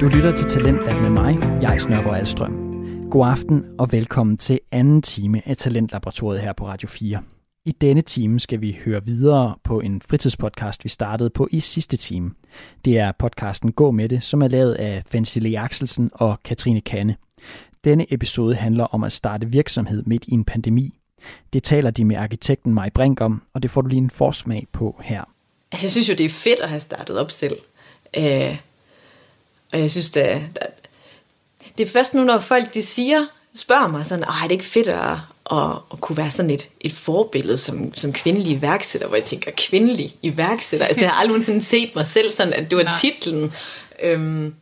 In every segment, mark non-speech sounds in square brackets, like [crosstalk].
Du lytter til Talentlab med mig, jeg Snørgaard Alstrøm. God aften og velkommen til anden time af Talentlaboratoriet her på Radio 4. I denne time skal vi høre videre på en fritidspodcast, vi startede på i sidste time. Det er podcasten Gå med det, som er lavet af Fansile Axelsen og Katrine Kanne. Denne episode handler om at starte virksomhed midt i en pandemi. Det taler de med arkitekten Maj Brink om, og det får du lige en forsmag på her. Altså, jeg synes jo, det er fedt at have startet op selv. Øh, og jeg synes, det, det er først nu, når folk de siger, spørger mig sådan, er det ikke fedt at, at, at kunne være sådan et, et forbillede som, som kvindelig iværksætter, hvor jeg tænker, kvindelig iværksætter, altså det har aldrig sådan set mig selv sådan, at det var Nej. titlen. Øhm,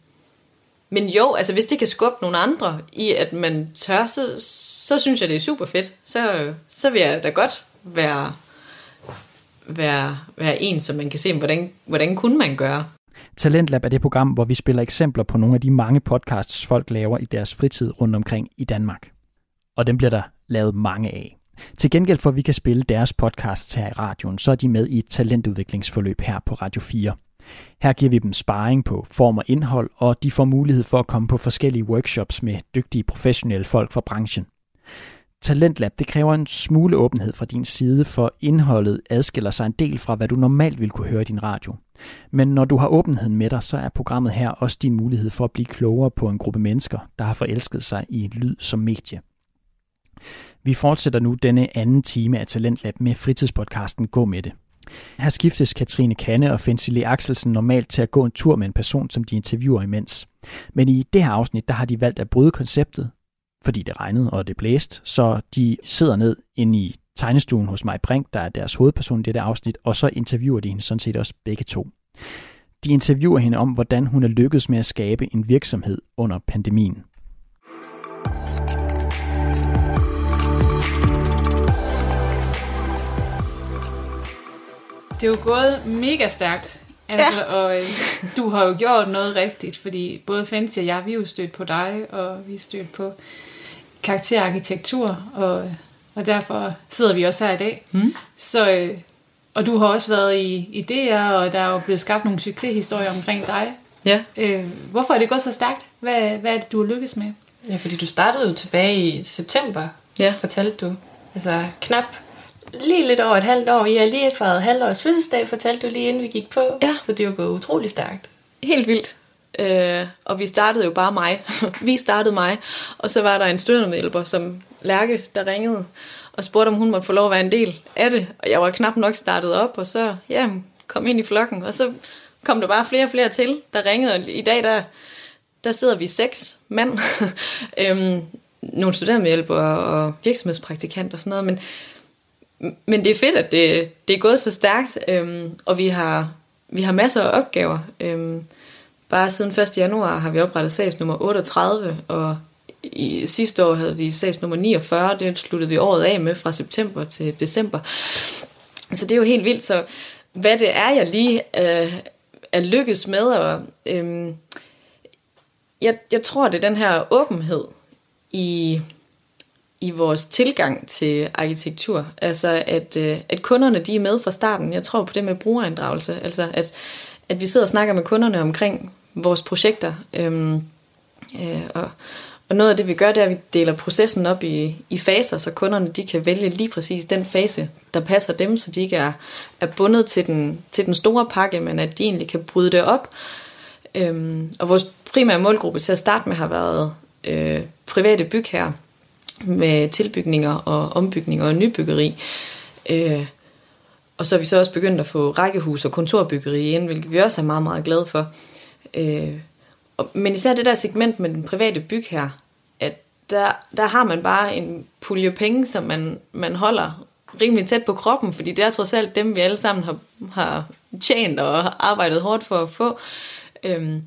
men jo, altså hvis det kan skubbe nogle andre i, at man tør, så, så synes jeg, det er super fedt. Så, så vil jeg da godt være, være, være en, som man kan se, hvordan, hvordan kunne man gøre. Talentlab er det program, hvor vi spiller eksempler på nogle af de mange podcasts, folk laver i deres fritid rundt omkring i Danmark. Og dem bliver der lavet mange af. Til gengæld for, at vi kan spille deres podcasts her i radioen, så er de med i et talentudviklingsforløb her på Radio 4. Her giver vi dem sparring på form og indhold, og de får mulighed for at komme på forskellige workshops med dygtige professionelle folk fra branchen. Talentlab det kræver en smule åbenhed fra din side, for indholdet adskiller sig en del fra, hvad du normalt vil kunne høre i din radio. Men når du har åbenheden med dig, så er programmet her også din mulighed for at blive klogere på en gruppe mennesker, der har forelsket sig i lyd som medie. Vi fortsætter nu denne anden time af Talentlab med fritidspodcasten Gå med det. Her skiftes Katrine Kanne og Fensile Axelsen normalt til at gå en tur med en person, som de interviewer imens. Men i det her afsnit, der har de valgt at bryde konceptet, fordi det regnede og det blæste, så de sidder ned ind i tegnestuen hos mig Brink, der er deres hovedperson i dette afsnit, og så interviewer de hende sådan set også begge to. De interviewer hende om, hvordan hun er lykkedes med at skabe en virksomhed under pandemien. Det er jo gået mega stærkt. Altså, ja. og øh, du har jo gjort noget rigtigt, fordi både Fancy og jeg, vi er jo stødt på dig, og vi er stødt på karakterarkitektur, og, og derfor sidder vi også her i dag. Mm. Så, øh, og du har også været i, i DR, og der er jo blevet skabt nogle succeshistorier omkring dig. Ja. Øh, hvorfor er det gået så stærkt? Hvad, hvad er det, du har lykkes med? Ja, fordi du startede jo tilbage i september, ja. fortalte du. Altså knap lige lidt over et halvt år. I har lige fejret halvårs fødselsdag, fortalte du lige inden vi gik på. Ja. Så det er jo gået utrolig stærkt. Helt vildt. Øh, og vi startede jo bare mig. [laughs] vi startede mig. Og så var der en støttemedhjælper, som Lærke, der ringede og spurgte, om hun måtte få lov at være en del af det. Og jeg var knap nok startet op, og så ja, kom ind i flokken. Og så kom der bare flere og flere til, der ringede. Og i dag, der, der sidder vi seks mand. [laughs] øhm, nogle studentermedhjælpere og virksomhedspraktikant og sådan noget. Men, men det er fedt, at det, det er gået så stærkt, øhm, og vi har, vi har masser af opgaver. Øhm, bare siden 1. januar har vi oprettet sags nummer 38, og i sidste år havde vi sags nummer 49, det sluttede vi året af med fra september til december. Så det er jo helt vildt, så hvad det er, jeg lige øh, er lykkes med, og øh, jeg, jeg tror, det er den her åbenhed i, i vores tilgang til arkitektur. Altså, at, øh, at kunderne de er med fra starten. Jeg tror på det med brugerinddragelse. Altså, at, at vi sidder og snakker med kunderne omkring vores projekter. Øhm, øh, og, og noget af det, vi gør, det er, at vi deler processen op i, i faser, så kunderne de kan vælge lige præcis den fase, der passer dem, så de ikke er, er bundet til den, til den store pakke, men at de egentlig kan bryde det op. Øhm, og vores primære målgruppe til at starte med har været øh, private bygherrer med tilbygninger og ombygninger og nybyggeri. Øh, og så er vi så også begyndt at få rækkehus og kontorbyggeri ind, hvilket vi også er meget, meget glade for. Øh, og, men især det der segment med den private byg her, at der, der har man bare en pulje penge, som man, man holder rimelig tæt på kroppen, fordi det er trods alt dem, vi alle sammen har, har tjent og arbejdet hårdt for at få. Øhm,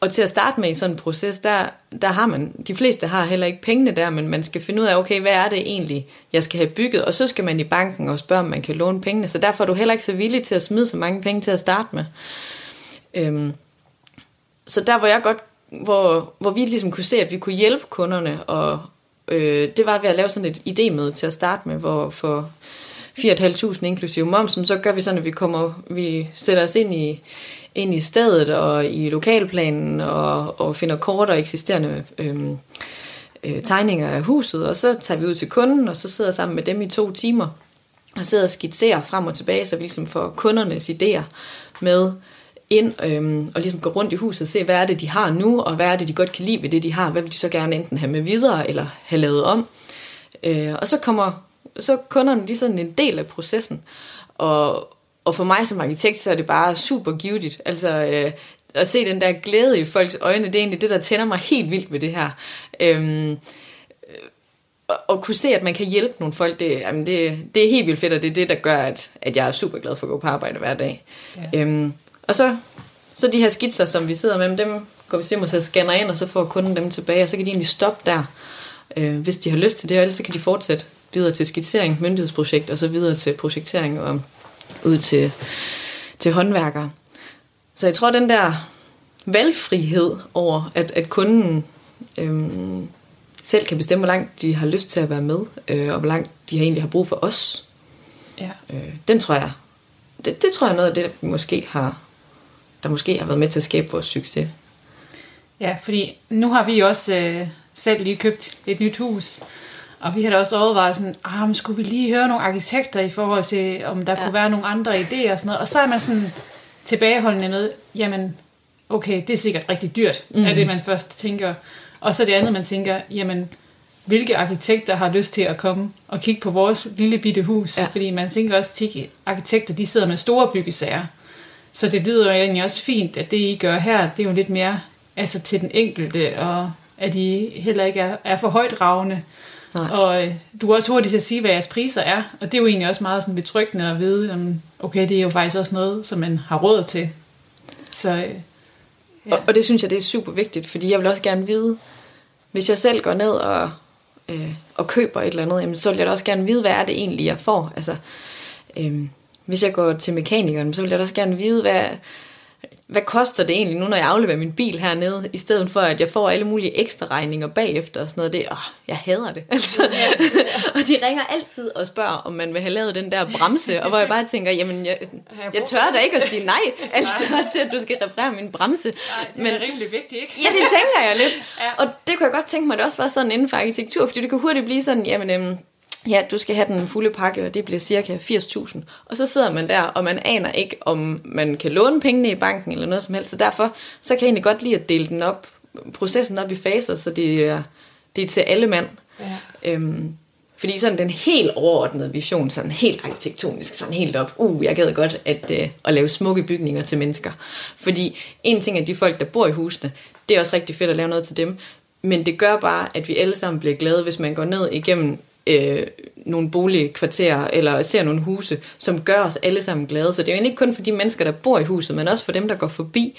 og til at starte med i sådan en proces, der, der har man, de fleste har heller ikke pengene der, men man skal finde ud af, okay, hvad er det egentlig, jeg skal have bygget, og så skal man i banken og spørge, om man kan låne pengene, så derfor er du heller ikke så villig til at smide så mange penge til at starte med. Øhm, så der hvor jeg godt, hvor, hvor vi ligesom kunne se, at vi kunne hjælpe kunderne, og øh, det var ved at lave sådan et idémøde til at starte med, hvor for 4.500 inklusive momsen, så gør vi sådan, at vi kommer, vi sætter os ind i, ind i stedet og i lokalplanen og, og finder kort og eksisterende øhm, øh, tegninger af huset, og så tager vi ud til kunden, og så sidder sammen med dem i to timer, og sidder og skitserer frem og tilbage, så vi ligesom får kundernes idéer med ind øhm, og ligesom gå rundt i huset og se, hvad er det, de har nu, og hvad er det, de godt kan lide ved det, de har. Hvad vil de så gerne enten have med videre, eller have lavet om. Øh, og så kommer så kunderne de er sådan en del af processen. Og, og for mig som arkitekt, så er det bare super givetigt. Altså, øh, at se den der glæde i folks øjne, det er egentlig det, der tænder mig helt vildt ved det her. Øhm, og kunne se, at man kan hjælpe nogle folk, det, jamen det, det er helt vildt fedt, og det er det, der gør, at, at jeg er super glad for at gå på arbejde hver dag. Ja. Øhm, og så, så de her skitser, som vi sidder med, dem går vi hjem og så scanner ind, og så får kunden dem tilbage, og så kan de egentlig stoppe der, øh, hvis de har lyst til det, og ellers så kan de fortsætte videre til skitsering, myndighedsprojekt, og så videre til projektering og ud til, til håndværkere. Så jeg tror, den der valgfrihed over, at, at kunden øhm, selv kan bestemme, hvor langt de har lyst til at være med, øh, og hvor langt de egentlig har brug for os, ja. øh, den tror jeg, det, det tror jeg er noget af det, der måske har, der måske har været med til at skabe vores succes. Ja, fordi nu har vi også øh, selv lige købt et nyt hus, og vi har da også overvejet sådan, ah, men skulle vi lige høre nogle arkitekter i forhold til, om der ja. kunne være nogle andre idéer og sådan noget. Og så er man sådan tilbageholdende med, jamen, okay, det er sikkert rigtig dyrt, mm. er det man først tænker. Og så det andet, man tænker, jamen, hvilke arkitekter har lyst til at komme og kigge på vores lille bitte hus? Ja. Fordi man tænker også, at arkitekter, de sidder med store byggesager. Så det lyder jo egentlig også fint, at det I gør her, det er jo lidt mere altså til den enkelte, og at I heller ikke er, er for højt ravne. Nej. Og øh, du er også hurtigt til at sige, hvad jeres priser er, og det er jo egentlig også meget sådan betryggende at vide, om, okay, det er jo faktisk også noget, som man har råd til. Så, øh, ja. og, og det synes jeg, det er super vigtigt, fordi jeg vil også gerne vide, hvis jeg selv går ned og, øh, og køber et eller andet, jamen, så vil jeg da også gerne vide, hvad er det egentlig, jeg får. Altså, øh, hvis jeg går til mekanikeren, så vil jeg da også gerne vide, hvad, hvad koster det egentlig nu, når jeg afleverer min bil hernede, i stedet for, at jeg får alle mulige ekstra regninger bagefter og sådan noget. Det, åh, jeg hader det. [laughs] Altså. og de ringer altid og spørger, om man vil have lavet den der bremse, og hvor jeg bare tænker, jamen, jeg, jeg tør da ikke at sige [laughs] nej, altså, til at du skal reparere min bremse. Nej, det Men, er rimelig vigtigt, ikke? ja, det tænker jeg lidt. Ja. Og det kunne jeg godt tænke mig, at det også var sådan inden for arkitektur, fordi det kan hurtigt blive sådan, jamen, øhm, ja, du skal have den fulde pakke, og det bliver cirka 80.000. Og så sidder man der, og man aner ikke, om man kan låne pengene i banken eller noget som helst. Så derfor så kan jeg egentlig godt lide at dele den op, processen op i faser, så det er, det er til alle mand. Ja. Øhm, fordi sådan den helt overordnede vision, sådan helt arkitektonisk, sådan helt op, uh, jeg gad godt at, uh, at lave smukke bygninger til mennesker. Fordi en ting er de folk, der bor i husene, det er også rigtig fedt at lave noget til dem, men det gør bare, at vi alle sammen bliver glade, hvis man går ned igennem øh, nogle boligkvarterer eller ser nogle huse, som gør os alle sammen glade. Så det er jo ikke kun for de mennesker, der bor i huset, men også for dem, der går forbi.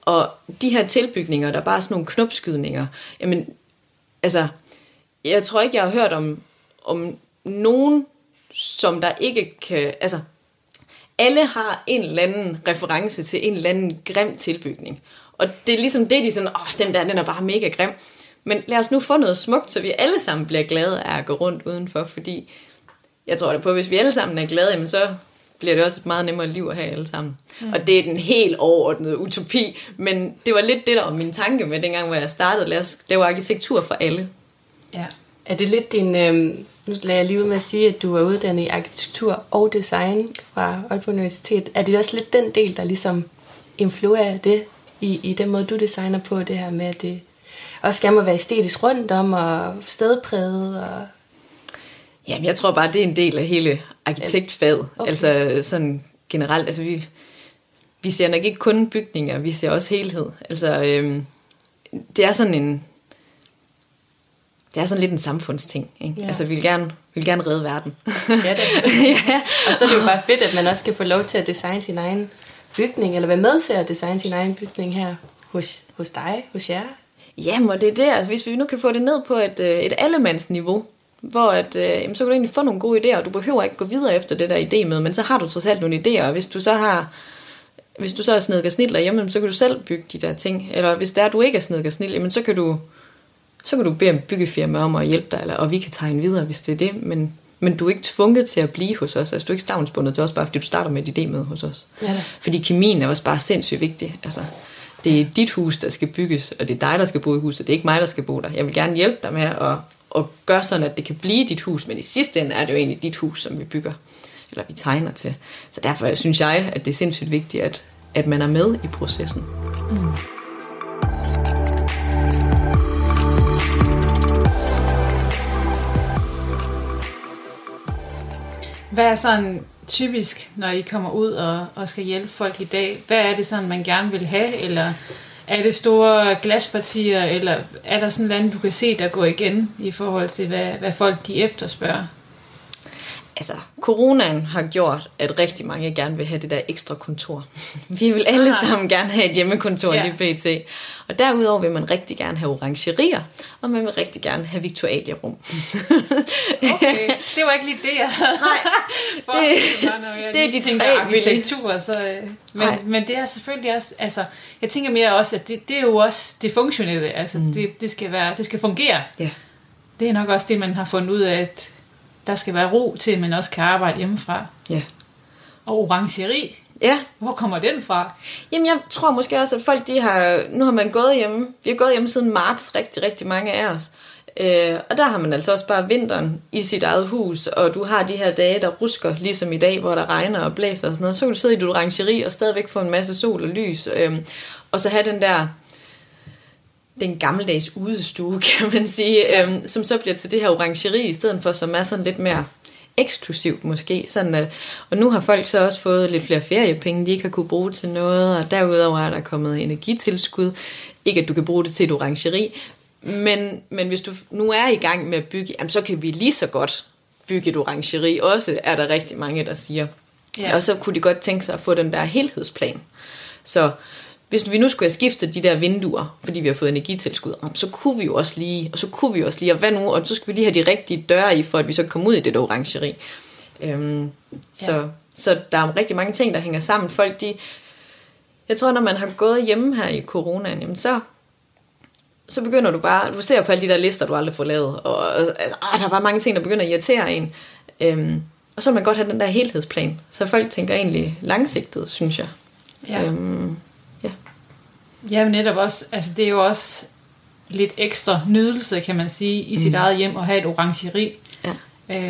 Og de her tilbygninger, der er bare sådan nogle knopskydninger, jamen, altså, jeg tror ikke, jeg har hørt om, om nogen, som der ikke kan, altså, alle har en eller anden reference til en eller anden grim tilbygning. Og det er ligesom det, de sådan, åh, den der, den er bare mega grim. Men lad os nu få noget smukt, så vi alle sammen bliver glade af at gå rundt udenfor, fordi jeg tror da på, at hvis vi alle sammen er glade, jamen så bliver det også et meget nemmere liv at have alle sammen. Mm. Og det er den helt overordnede utopi, men det var lidt det, der var min tanke med dengang, hvor jeg startede. Lad os lave arkitektur for alle. Ja. Er det lidt din... Øh, nu lader jeg lige ud med at sige, at du er uddannet i arkitektur og design fra Aalborg Universitet. Er det også lidt den del, der ligesom influerer det i, i den måde, du designer på, det her med, at det også gerne må være æstetisk rundt om og stedpræget. Og... Jamen, jeg tror bare, det er en del af hele arkitektfaget. Okay. Altså sådan generelt, altså vi, vi ser nok ikke kun bygninger, vi ser også helhed. Altså, øhm, det er sådan en, det er sådan lidt en samfundsting. Ikke? Ja. Altså, vi vil gerne, vi vil gerne redde verden. ja, det [laughs] ja. Og så er det jo bare fedt, at man også kan få lov til at designe sin egen bygning, eller være med til at designe sin egen bygning her hos, hos dig, hos jer. Jamen, og det er det. Altså, hvis vi nu kan få det ned på et, øh, et allemandsniveau, hvor at, øh, jamen, så kan du egentlig få nogle gode idéer, og du behøver ikke gå videre efter det der idé med, men så har du trods alt nogle idéer, og hvis du så har hvis du så er snedker snitler hjemme, så kan du selv bygge de der ting. Eller hvis er, at du ikke er snedker snitler, jamen, så kan du så kan du bede en byggefirma om at hjælpe dig, eller, og vi kan tegne videre, hvis det er det. Men, Men du er ikke tvunget til at blive hos os. Altså, du er ikke stavnsbundet til os, bare fordi du starter med et idé med hos os. Ja da. Fordi kemien er også bare sindssygt vigtig. Altså, det er dit hus, der skal bygges, og det er dig, der skal bo i huset. Det er ikke mig, der skal bo der. Jeg vil gerne hjælpe dig med at, at gøre sådan, at det kan blive dit hus, men i sidste ende er det jo egentlig dit hus, som vi bygger, eller vi tegner til. Så derfor synes jeg, at det er sindssygt vigtigt, at, at man er med i processen. Hvad er sådan typisk, når I kommer ud og, og skal hjælpe folk i dag? Hvad er det sådan, man gerne vil have? Eller er det store glaspartier? Eller er der sådan noget, du kan se, der går igen i forhold til, hvad, hvad folk de efterspørger? Altså, coronaen har gjort, at rigtig mange gerne vil have det der ekstra kontor. Vi vil alle sammen gerne have et hjemmekontor Ja. lige pt. Og derudover vil man rigtig gerne have orangerier, og man vil rigtig gerne have viktualierum. Okay, det var ikke lige det, jeg havde [laughs] [laughs] forestillet mig, når jeg det er de tænker tre, arkitektur. Så, øh, men, Nej. men det er selvfølgelig også, altså, jeg tænker mere også, at det, det er jo også det funktionelle, altså, mm. det, det, skal være, det skal fungere. Ja. Det er nok også det, man har fundet ud af, at der skal være ro til, at man også kan arbejde hjemmefra. Ja. Og orangeri, Ja, hvor kommer den fra? Jamen, jeg tror måske også, at folk, de har... Nu har man gået hjemme. Vi har gået hjemme siden marts, rigtig, rigtig mange af os. Øh, og der har man altså også bare vinteren i sit eget hus, og du har de her dage, der rusker, ligesom i dag, hvor der regner og blæser og sådan noget. Så kan du sidde i dit orangeri og stadigvæk få en masse sol og lys. Øh, og så have den der den gammeldags udestue, [laughs] kan man sige, øhm, som så bliver til det her orangeri, i stedet for, som er sådan lidt mere eksklusivt måske. Sådan at, og nu har folk så også fået lidt flere feriepenge, de ikke har kunne bruge til noget, og derudover er der kommet energitilskud. Ikke at du kan bruge det til et orangeri, men, men hvis du nu er i gang med at bygge, jamen, så kan vi lige så godt bygge et orangeri. Også er der rigtig mange, der siger. Ja. Ja. Og så kunne de godt tænke sig at få den der helhedsplan. Så hvis vi nu skulle have skiftet de der vinduer, fordi vi har fået energitilskud, så kunne vi jo også lige, og så kunne vi jo også lige, og hvad nu, og så skulle vi lige have de rigtige døre i, for at vi så kan komme ud i det der orangeri. Øhm, så, Ja. så der er rigtig mange ting, der hænger sammen. Folk, de, jeg tror, når man har gået hjemme her i coronaen, jamen så, så begynder du bare, du ser på alle de der lister, du aldrig får lavet, og og, altså, ah, der er bare mange ting, der begynder at irritere en. Øhm, og så vil man godt have den der helhedsplan. Så folk tænker egentlig langsigtet, synes jeg. Ja. Øhm, ja. Netop også, altså det er jo også lidt ekstra nydelse, kan man sige, i sit eget hjem at have et orangeri. Ja.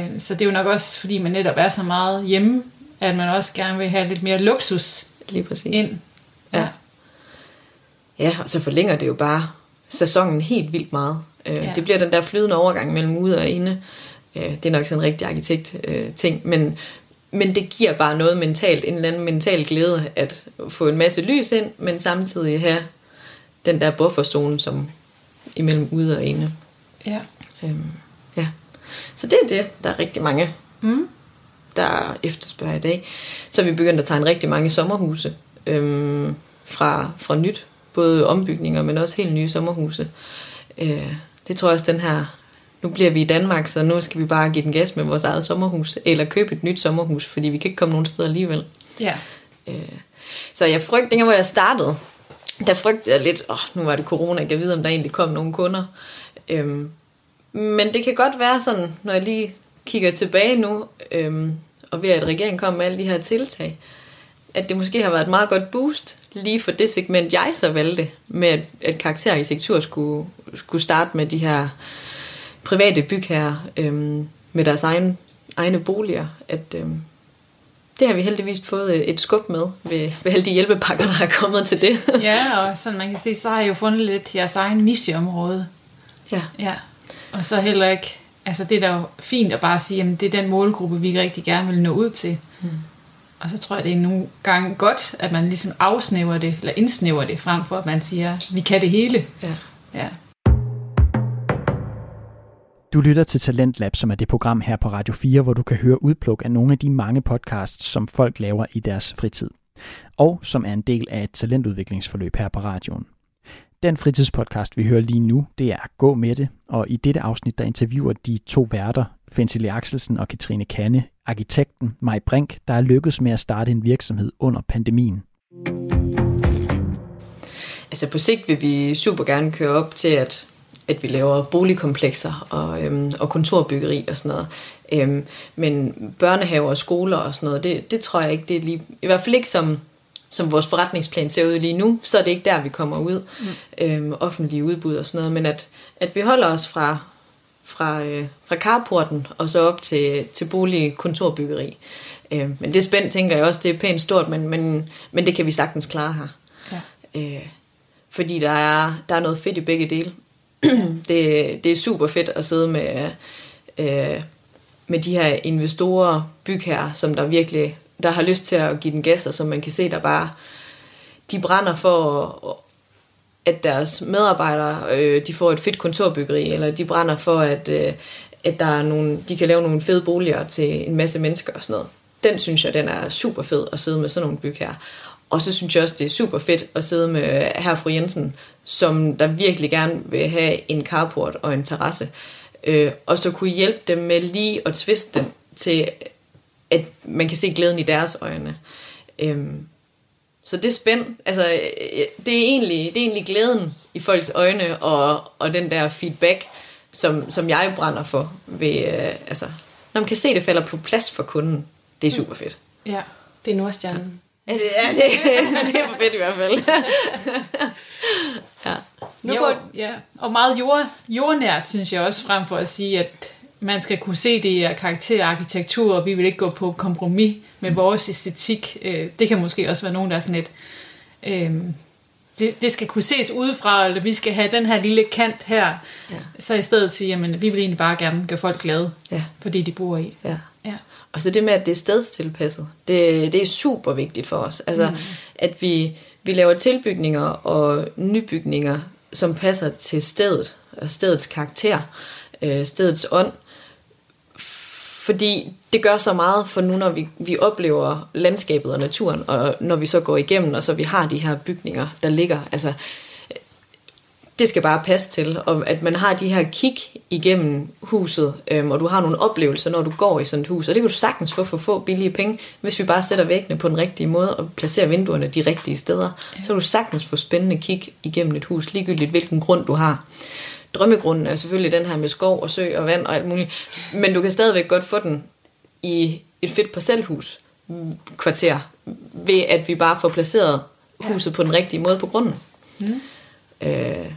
Øh, så det er jo nok også, fordi man netop er så meget hjemme, at man også gerne vil have lidt mere luksus Lige præcis. ind. Ja. Ja, og så forlænger det jo bare sæsonen helt vildt meget. Øh, Ja. ja. Det bliver den der flydende overgang mellem ude og inde. Øh, det er nok sådan en rigtig arkitekt øh, ting, men, men det giver bare noget mentalt, en eller anden mental glæde at få en masse lys ind, men samtidig have den der bufferzone som imellem ude og inde. Ja. Øhm, ja. Så det er det, der er rigtig mange, Mm. der efterspørger i dag. Så vi begyndt at tegne rigtig mange sommerhuse øhm, fra, fra nyt. Både ombygninger, men også helt nye sommerhuse. Øh, det tror jeg også den her... Nu bliver vi i Danmark, så nu skal vi bare give den gas med vores eget sommerhus. Eller købe et nyt sommerhus, fordi vi kan ikke komme nogen steder alligevel. Ja. Øh, så jeg frygte, dengang hvor jeg startede, der frygtede jeg lidt, åh, oh, nu var det corona, jeg kan vide, om der egentlig kom nogle kunder. Øhm, men det kan godt være sådan, når jeg lige kigger tilbage nu, øhm, og ved at regeringen kom med alle de her tiltag, at det måske har været et meget godt boost lige for det segment, jeg så valgte, med at, at karakterarkitektur skulle, skulle starte med de her private bygherrer øhm, med deres egen, egne boliger, at øhm, det har vi heldigvis fået et skub med ved, ved alle de hjælpepakker, der er kommet til det. ja, og sådan man kan se, så har I jo fundet lidt jeres egen nicheområde. ja. Ja. Og så heller ikke, altså det er da jo fint at bare sige, at det er den målgruppe, vi rigtig gerne vil nå ud til. Mm. Og så tror jeg, det er nogle gange godt, at man ligesom afsnæver det, eller indsnæver det, frem for at man siger, vi kan det hele. ja. Ja. Du lytter til Talentlab, som er det program her på Radio 4, hvor du kan høre udpluk af nogle af de mange podcasts, som folk laver i deres fritid. Og som er en del af et talentudviklingsforløb her på radioen. Den fritidspodcast, vi hører lige nu, det er Gå med det, og i dette afsnit, der interviewer de to værter, Fensili Axelsen og Katrine Kanne, arkitekten Maj Brink, der er lykkedes med at starte en virksomhed under pandemien. Altså på sigt vil vi super gerne køre op til, at, at vi laver boligkomplekser og, øhm, og kontorbyggeri og sådan noget. Øhm, men børnehaver og skoler og sådan noget, det, det tror jeg ikke, det er lige... I hvert fald ikke som, som vores forretningsplan ser ud lige nu, så er det ikke der, vi kommer ud. Mm. Øhm, offentlige udbud og sådan noget, men at, at vi holder os fra, fra, øh, fra carporten og så op til, til bolig kontorbyggeri. Øh, men det er spændt, tænker jeg også, det er pænt stort, men, men, men det kan vi sagtens klare her. Ja. Øh, fordi der er, der er noget fedt i begge dele. [clears throat] det, det er super fedt at sidde med, øh, med de her investorer, bygherrer, som der virkelig der har lyst til at give den gas, og som man kan se, der bare de brænder for, at deres medarbejdere øh, de får et fedt kontorbyggeri, eller de brænder for, at, øh, at der er nogle, de kan lave nogle fede boliger til en masse mennesker og sådan noget. Den synes jeg, den er super fed at sidde med sådan nogle bygherrer. Og så synes jeg også, det er super fedt at sidde med øh, herr fru Jensen, som der virkelig gerne vil have en carport og en terrasse. Øh, og så kunne hjælpe dem med lige at tviste den til, at man kan se glæden i deres øjne. Øh, så det er spændt. Altså, det er, egentlig, det er egentlig glæden i folks øjne, og, og den der feedback, som, som jeg brænder for. Ved, øh, altså, når man kan se, det falder på plads for kunden, det er super fedt. Ja, det er Nordstjernen. Ja, det, er, det, [laughs] det er for fedt i hvert fald. [laughs] ja. Nu går, ja. Og meget jord, jordnært, synes jeg også, frem for at sige, at man skal kunne se det i karakter og arkitektur, og vi vil ikke gå på kompromis med vores æstetik. Øh, det kan måske også være nogen, der er sådan et... Øh, det, det skal kunne ses udefra, eller vi skal have den her lille kant her. Ja. Så i stedet sige, at vi vil egentlig bare gerne gøre folk glade ja. for det, de bor i. Ja. Og så det med, at det er stedstilpasset, det, det er super vigtigt for os. Altså, mm. at vi, vi laver tilbygninger og nybygninger, som passer til stedet, og stedets karakter, øh, stedets ånd. Fordi det gør så meget for nu, når vi, vi oplever landskabet og naturen, og når vi så går igennem, og så vi har de her bygninger, der ligger. Altså, det skal bare passe til, og at man har de her kig igennem huset, øhm, og du har nogle oplevelser, når du går i sådan et hus, og det kan du sagtens få for få billige penge, hvis vi bare sætter væggene på den rigtige måde, og placerer vinduerne de rigtige steder, ja. så kan du sagtens få spændende kig igennem et hus, ligegyldigt hvilken grund du har. Drømmegrunden er selvfølgelig den her med skov og sø og vand og alt muligt, men du kan stadigvæk godt få den i et fedt parcelhus kvarter, ved at vi bare får placeret huset på den rigtige måde på grunden. Mm. Øh,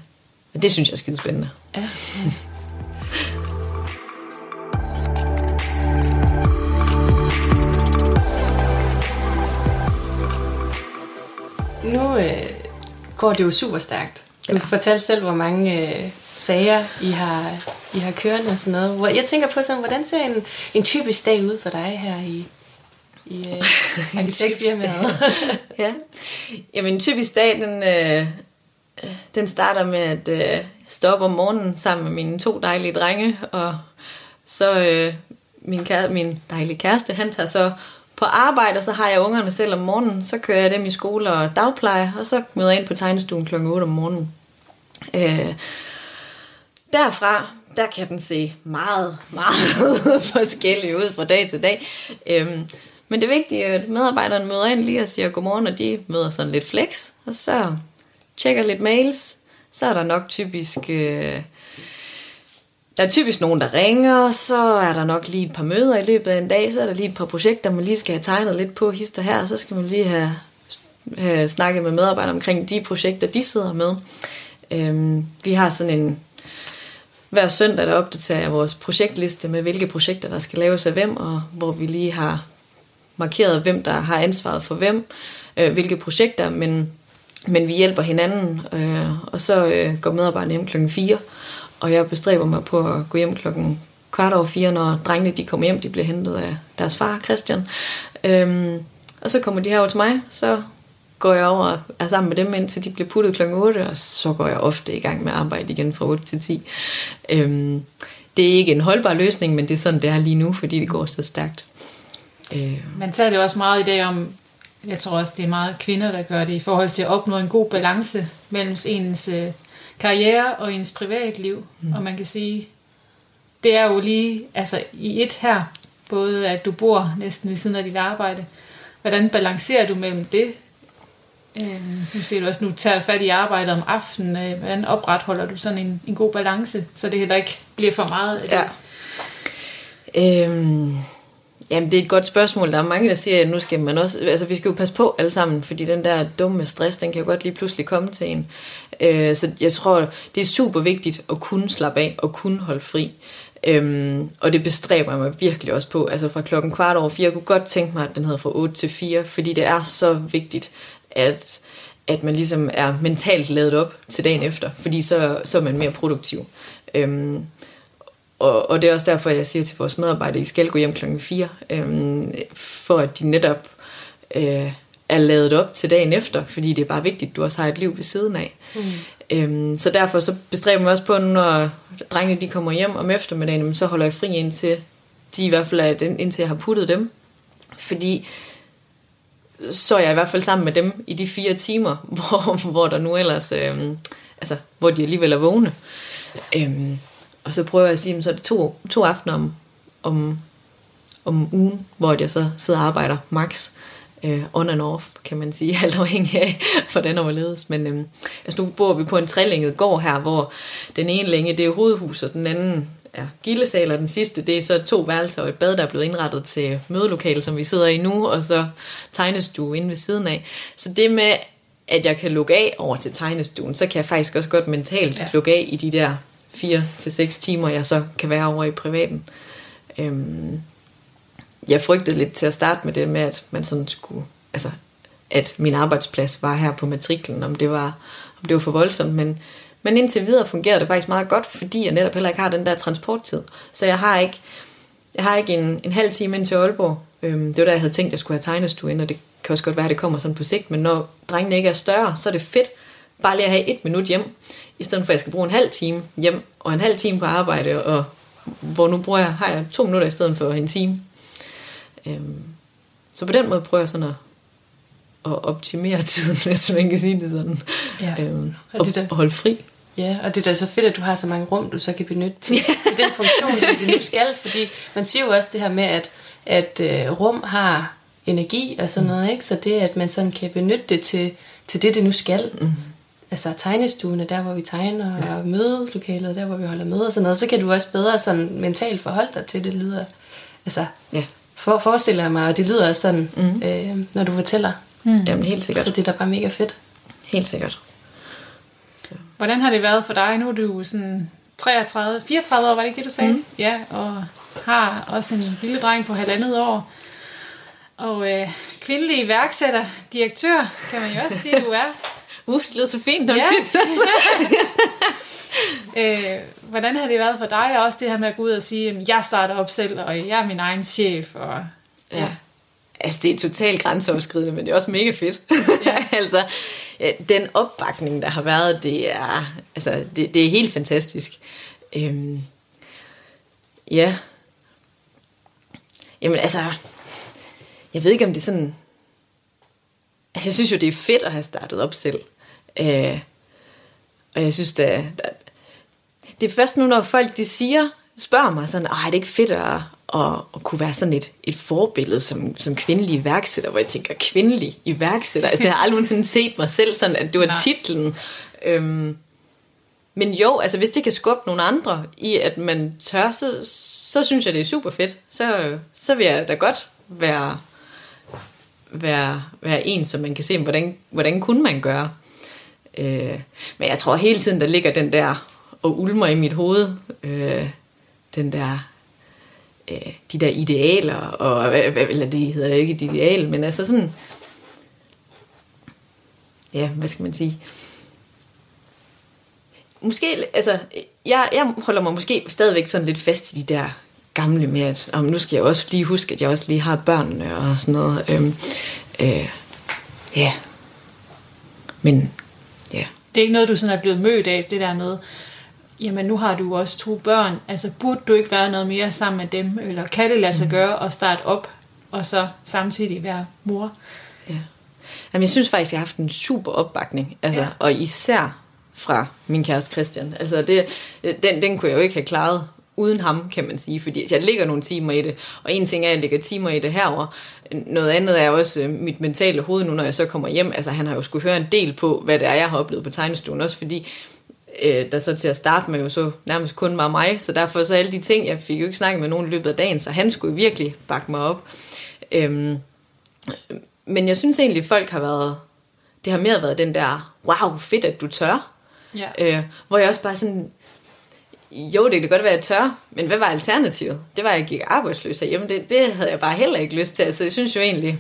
og det synes jeg er skide spændende. Ja. nu øh, går det jo super stærkt. Du ja. fortalte selv, hvor mange øh, sager I har, I har kørende og sådan noget. Hvor, jeg tænker på sådan, hvordan ser en, en typisk dag ud for dig her i, i øh, [laughs] arkitektfirmaet? [laughs] ja. Jamen en typisk dag, den, øh, den starter med at øh, stå op om morgenen sammen med mine to dejlige drenge, og så øh, min, kære, min dejlige kæreste, han tager så på arbejde, og så har jeg ungerne selv om morgenen, så kører jeg dem i skole og dagpleje, og så møder jeg ind på tegnestuen kl. 8 om morgenen. Øh, derfra, der kan den se meget, meget [laughs] forskellig ud fra dag til dag. Øhm, men det vigtige er, at medarbejderne møder ind lige og siger godmorgen, og de møder sådan lidt flex, og så tjekker lidt mails, så er der nok typisk... Øh, der er typisk nogen, der ringer, så er der nok lige et par møder i løbet af en dag, så er der lige et par projekter, man lige skal have tegnet lidt på hister her, og så skal man lige have, have snakket med medarbejdere omkring de projekter, de sidder med. Øhm, vi har sådan en, hver søndag der opdaterer jeg vores projektliste med, hvilke projekter, der skal laves af hvem, og hvor vi lige har markeret, hvem der har ansvaret for hvem, øh, hvilke projekter, men men vi hjælper hinanden, øh, og så øh, går medarbejderne hjem klokken 4, og jeg bestræber mig på at gå hjem klokken kvart over fire, når drengene de kommer hjem, de bliver hentet af deres far, Christian. Øhm, og så kommer de her over til mig, så går jeg over og er sammen med dem, indtil de bliver puttet klokken 8, og så går jeg ofte i gang med arbejde igen fra 8 til 10. Øhm, det er ikke en holdbar løsning, men det er sådan, det er lige nu, fordi det går så stærkt. Øh. Man taler jo også meget i dag om jeg tror også, det er meget kvinder, der gør det i forhold til at opnå en god balance mellem ens øh, karriere og ens privatliv. Mm. Og man kan sige, det er jo lige altså i et her, både at du bor næsten ved siden af dit arbejde. Hvordan balancerer du mellem det, Øh, nu ser du også, nu tager fat i arbejdet om aftenen. Øh, hvordan opretholder du sådan en, en god balance, så det heller ikke bliver for meget? af det? Ja. Øhm, jamen, det er et godt spørgsmål. Der er mange, der siger, at nu skal man også... Altså, vi skal jo passe på alle sammen, fordi den der dumme stress, den kan jo godt lige pludselig komme til en. Øh, så jeg tror, det er super vigtigt at kunne slappe af og kunne holde fri. Øhm, og det bestræber jeg mig virkelig også på. Altså fra klokken kvart over fire, jeg kunne godt tænke mig, at den hedder fra 8 til 4, fordi det er så vigtigt, at, at man ligesom er mentalt lavet op til dagen efter, fordi så, så er man mere produktiv. Øhm, og, og det er også derfor, jeg siger til vores medarbejdere, I skal gå hjem klokken 4, øhm, for at de netop øh, er lavet op til dagen efter, fordi det er bare vigtigt, at du også har et liv ved siden af. Mm. Øhm, så derfor så bestræber jeg mig også på, når drengene de kommer hjem om eftermiddagen, så holder jeg fri indtil de i hvert fald er den, indtil jeg har puttet dem. Fordi så er jeg i hvert fald sammen med dem i de fire timer, [laughs] hvor, hvor der nu ellers, øhm, altså hvor de alligevel er vågne. Øhm, og så prøver jeg at sige, så er det to, to aftener om, om, om ugen, hvor jeg så sidder og arbejder max øh, on and off, kan man sige, [laughs] alt afhængig af, hvordan overledes. Men øh, altså nu bor vi på en trelænget gård her, hvor den ene længe, det er hovedhuset, og den anden er gildesal, og den sidste, det er så to værelser og et bad, der er blevet indrettet til mødelokale, som vi sidder i nu, og så tegnestue inde ved siden af. Så det med, at jeg kan lukke af over til tegnestuen, så kan jeg faktisk også godt mentalt ja. lukke af i de der 4 til seks timer, jeg så kan være over i privaten. Øhm, jeg frygtede lidt til at starte med det med, at man sådan skulle, altså, at min arbejdsplads var her på matriklen, om det var, om det var for voldsomt, men, men indtil videre fungerer det faktisk meget godt, fordi jeg netop heller ikke har den der transporttid. Så jeg har ikke, jeg har ikke en, en halv time ind til Aalborg. Øhm, det var da jeg havde tænkt, at jeg skulle have tegnestue ind, og det kan også godt være, at det kommer sådan på sigt, men når drengene ikke er større, så er det fedt bare lige at have et minut hjem, i stedet for at jeg skal bruge en halv time hjem, og en halv time på arbejde, og hvor nu bruger jeg, har jeg to minutter i stedet for en time. Øhm, så på den måde prøver jeg sådan at, at optimere [laughs] tiden, hvis man kan sige det sådan. Ja. Øhm, Og og, det der- og holde fri. Ja, og det er da så fedt, at du har så mange rum, du så kan benytte til, til den funktion, som det nu skal. Fordi man siger jo også det her med, at, at øh, rum har energi og sådan noget, ikke? Så det, at man sådan kan benytte det til, til det, det nu skal. Mm. Altså tegnestuen er der, hvor vi tegner, ja. og mødelokalet er der, hvor vi holder møder og sådan noget. Så kan du også bedre sådan mentalt forholde dig til det, lyder. Altså, Ja, for, forestiller jeg mig, og det lyder også sådan, mm. øh, når du fortæller. mm. jamen helt sikkert. Så det er da bare mega fedt. Helt sikkert. Hvordan har det været for dig? Nu er du sådan 33, 34 år, var det ikke det, du sagde? Mm. Ja, og har også en lille dreng på halvandet år. Og øh, kvindelig iværksætter, direktør, kan man jo også sige, du er. [laughs] Uh, det lyder så fint, når Ja. ja. siger det. Øh, hvordan har det været for dig, og også det her med at gå ud og sige, at jeg starter op selv, og jeg er min egen chef, og Ja. Altså, det er totalt grænseoverskridende, men det er også mega fedt. Ja. [laughs] altså, ja, den opbakning, der har været, det er, altså, det, det er helt fantastisk. Øhm, ja. Jamen, altså, jeg ved ikke, om det er sådan... Altså, jeg synes jo, det er fedt at have startet op selv. Øh, og jeg synes, det, det er først nu, når folk de siger, spørger mig sådan, er det ikke fedt at, at, at kunne være sådan et, et forbillede som, som kvindelig iværksætter, hvor jeg tænker, kvindelig iværksætter, altså det har aldrig nogensinde set mig selv sådan, at det var Nej. titlen. Øhm, men jo, altså hvis det kan skubbe nogle andre i, at man tør, så, så synes jeg, det er super fedt. Så, så vil jeg da godt være, være, være en, som man kan se, hvordan, hvordan kunne man gøre. Øh, men jeg tror hele tiden, der ligger den der og ulmer i mit hoved, øh, den der, øh, de der idealer, og, hvad eller det hedder ikke et ideal, men altså sådan, ja, hvad skal man sige, måske, altså, jeg, jeg holder mig måske stadigvæk sådan lidt fast i de der gamle med, at om nu skal jeg også lige huske, at jeg også lige har børnene og sådan noget. Øhm, øh, ja. Men det er ikke noget, du sådan er blevet mødt af, det der med, jamen nu har du også to børn, altså burde du ikke være noget mere sammen med dem, eller kan det lade sig gøre at starte op, og så samtidig være mor? Ja. Jamen, jeg synes faktisk, jeg har haft en super opbakning. Altså, Ja. ja. Og især fra min kæreste Christian. Altså, det, den, den kunne jeg jo ikke have klaret uden ham, kan man sige, fordi jeg ligger nogle timer i det, og en ting er, at jeg ligger timer i det herover. Noget andet er også øh, mit mentale hoved nu, når jeg så kommer hjem. Altså, han har jo skulle høre en del på, hvad det er, jeg har oplevet på tegnestuen, også fordi øh, der så til at starte med jo så nærmest kun var mig, så derfor så alle de ting, jeg fik jo ikke snakket med nogen i løbet af dagen, så han skulle virkelig bakke mig op. Øhm, men jeg synes egentlig, folk har været, det har mere været den der, wow, fedt, at du tør. Ja. Øh, hvor jeg også bare sådan, jo, det kan godt være, at jeg tør, men hvad var alternativet? Det var, at jeg gik arbejdsløs herhjemme. Det, det havde jeg bare heller ikke lyst til. Altså, jeg synes jo egentlig,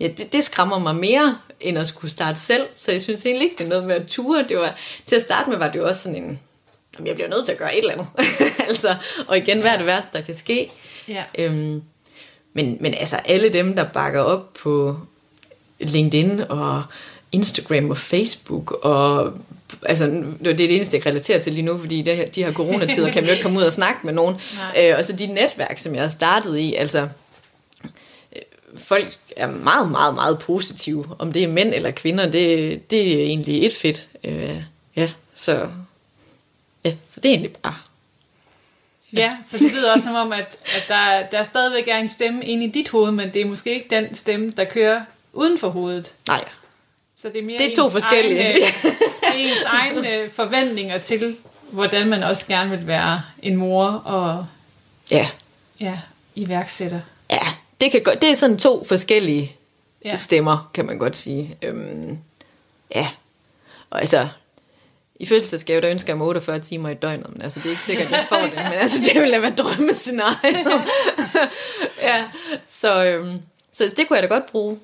ja, det, det skræmmer mig mere, end at skulle starte selv. Så jeg synes egentlig ikke, det er noget med at ture. Det var, til at starte med var det jo også sådan en, jamen, jeg bliver nødt til at gøre et eller andet. [laughs] altså, og igen, hvad er det værste, der kan ske? Ja. Øhm, men, men altså, alle dem, der bakker op på LinkedIn og Instagram og Facebook og altså, det er det eneste, jeg kan relatere til lige nu, fordi det, de her coronatider kan vi jo ikke komme ud og snakke med nogen. Nej. Øh, og så de netværk, som jeg har startet i, altså øh, folk er meget, meget, meget positive. Om det er mænd eller kvinder, det, det er egentlig et fedt. Øh, ja, så, ja, så det er egentlig bare... Ja, så det lyder også som om, at, at der, der stadigvæk er en stemme inde i dit hoved, men det er måske ikke den stemme, der kører uden for hovedet. Nej, Så det er mere Det er to forskellige. Det er ens egne forventninger til, hvordan man også gerne vil være en mor og ja, ja, iværksætter. ja det, kan godt, det er sådan to forskellige Ja. stemmer, kan man godt sige. Øhm, ja, og altså, i fødselsdagsgave, der ønsker jeg mig 48 timer i døgnet, men altså, det er ikke sikkert, at jeg får det, men altså, det ville være drømmescenariet. [laughs] ja, så, øhm, så det kunne jeg da godt bruge.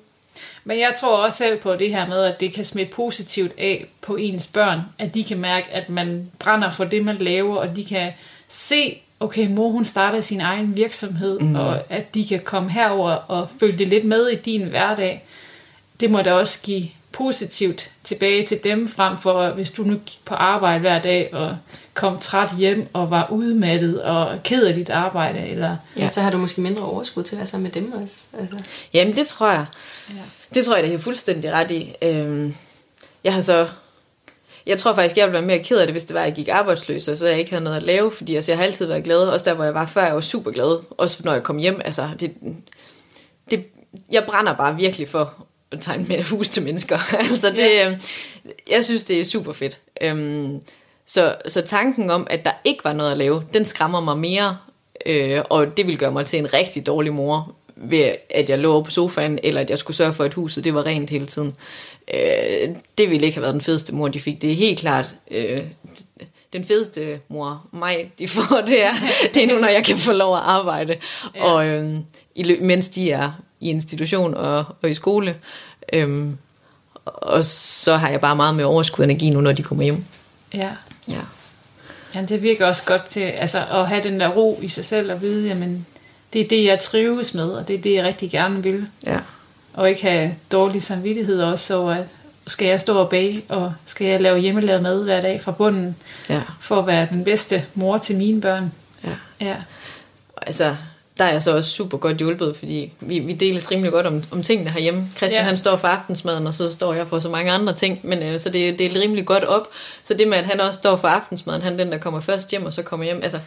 Men jeg tror også selv på det her med, at det kan smitte positivt af på ens børn. At de kan mærke, at man brænder for det, man laver, og de kan se, okay, mor hun starter sin egen virksomhed, mm. og at de kan komme herover og følge det lidt med i din hverdag. Det må da også give positivt tilbage til dem, frem for hvis du nu gik på arbejde hver dag og kom træt hjem og var udmattet og ked af dit arbejde. Eller, Ja. Så har du måske mindre overskud til at være sammen med dem også. Altså. Jamen, det tror jeg. ja. Det tror jeg, det er fuldstændig ret i. Øhm, jeg har så... Jeg tror faktisk, jeg ville være mere ked af det, hvis det var, at jeg gik arbejdsløs, og så jeg ikke havde noget at lave, fordi altså, jeg har altid været glad, også der, hvor jeg var før, jeg var super glad, også når jeg kom hjem. Altså, det, det, jeg brænder bare virkelig for at tegne med hus til mennesker. [laughs] altså, det, Ja. ja. Jeg synes, det er super fedt. Øhm, så, så tanken om, at der ikke var noget at lave, den skræmmer mig mere, øh, og det ville gøre mig til en rigtig dårlig mor, ved at jeg lå på sofaen, eller at jeg skulle sørge for, at huset det var rent hele tiden. Øh, det ville ikke have været den fedeste mor, de fik. Det er helt klart øh, den fedeste mor, mig, de får, det er, det er nu, når jeg kan få lov at arbejde, Ja. og, øh, i, mens de er i institution og, og i skole. Øh, og så har jeg bare meget mere overskud energi nu, når de kommer hjem. ja. Ja. Ja, det virker også godt til altså, at have den der ro i sig selv og vide, jamen, det er det, jeg trives med, og det er det, jeg rigtig gerne vil. Ja. Og ikke have dårlig samvittighed også, så at skal jeg stå og bage, og skal jeg lave hjemmelavet mad hver dag fra bunden, Ja. for at være den bedste mor til mine børn. ja. Ja, altså, der er jeg så også super godt hjulpet, fordi vi, vi deles rimelig godt om, om tingene herhjemme. Christian Ja. han står for aftensmaden, og så står jeg for så mange andre ting, men øh, så det er delt rimelig godt op. Så det med, at han også står for aftensmaden, han er den, der kommer først hjem, og så kommer hjem. Altså,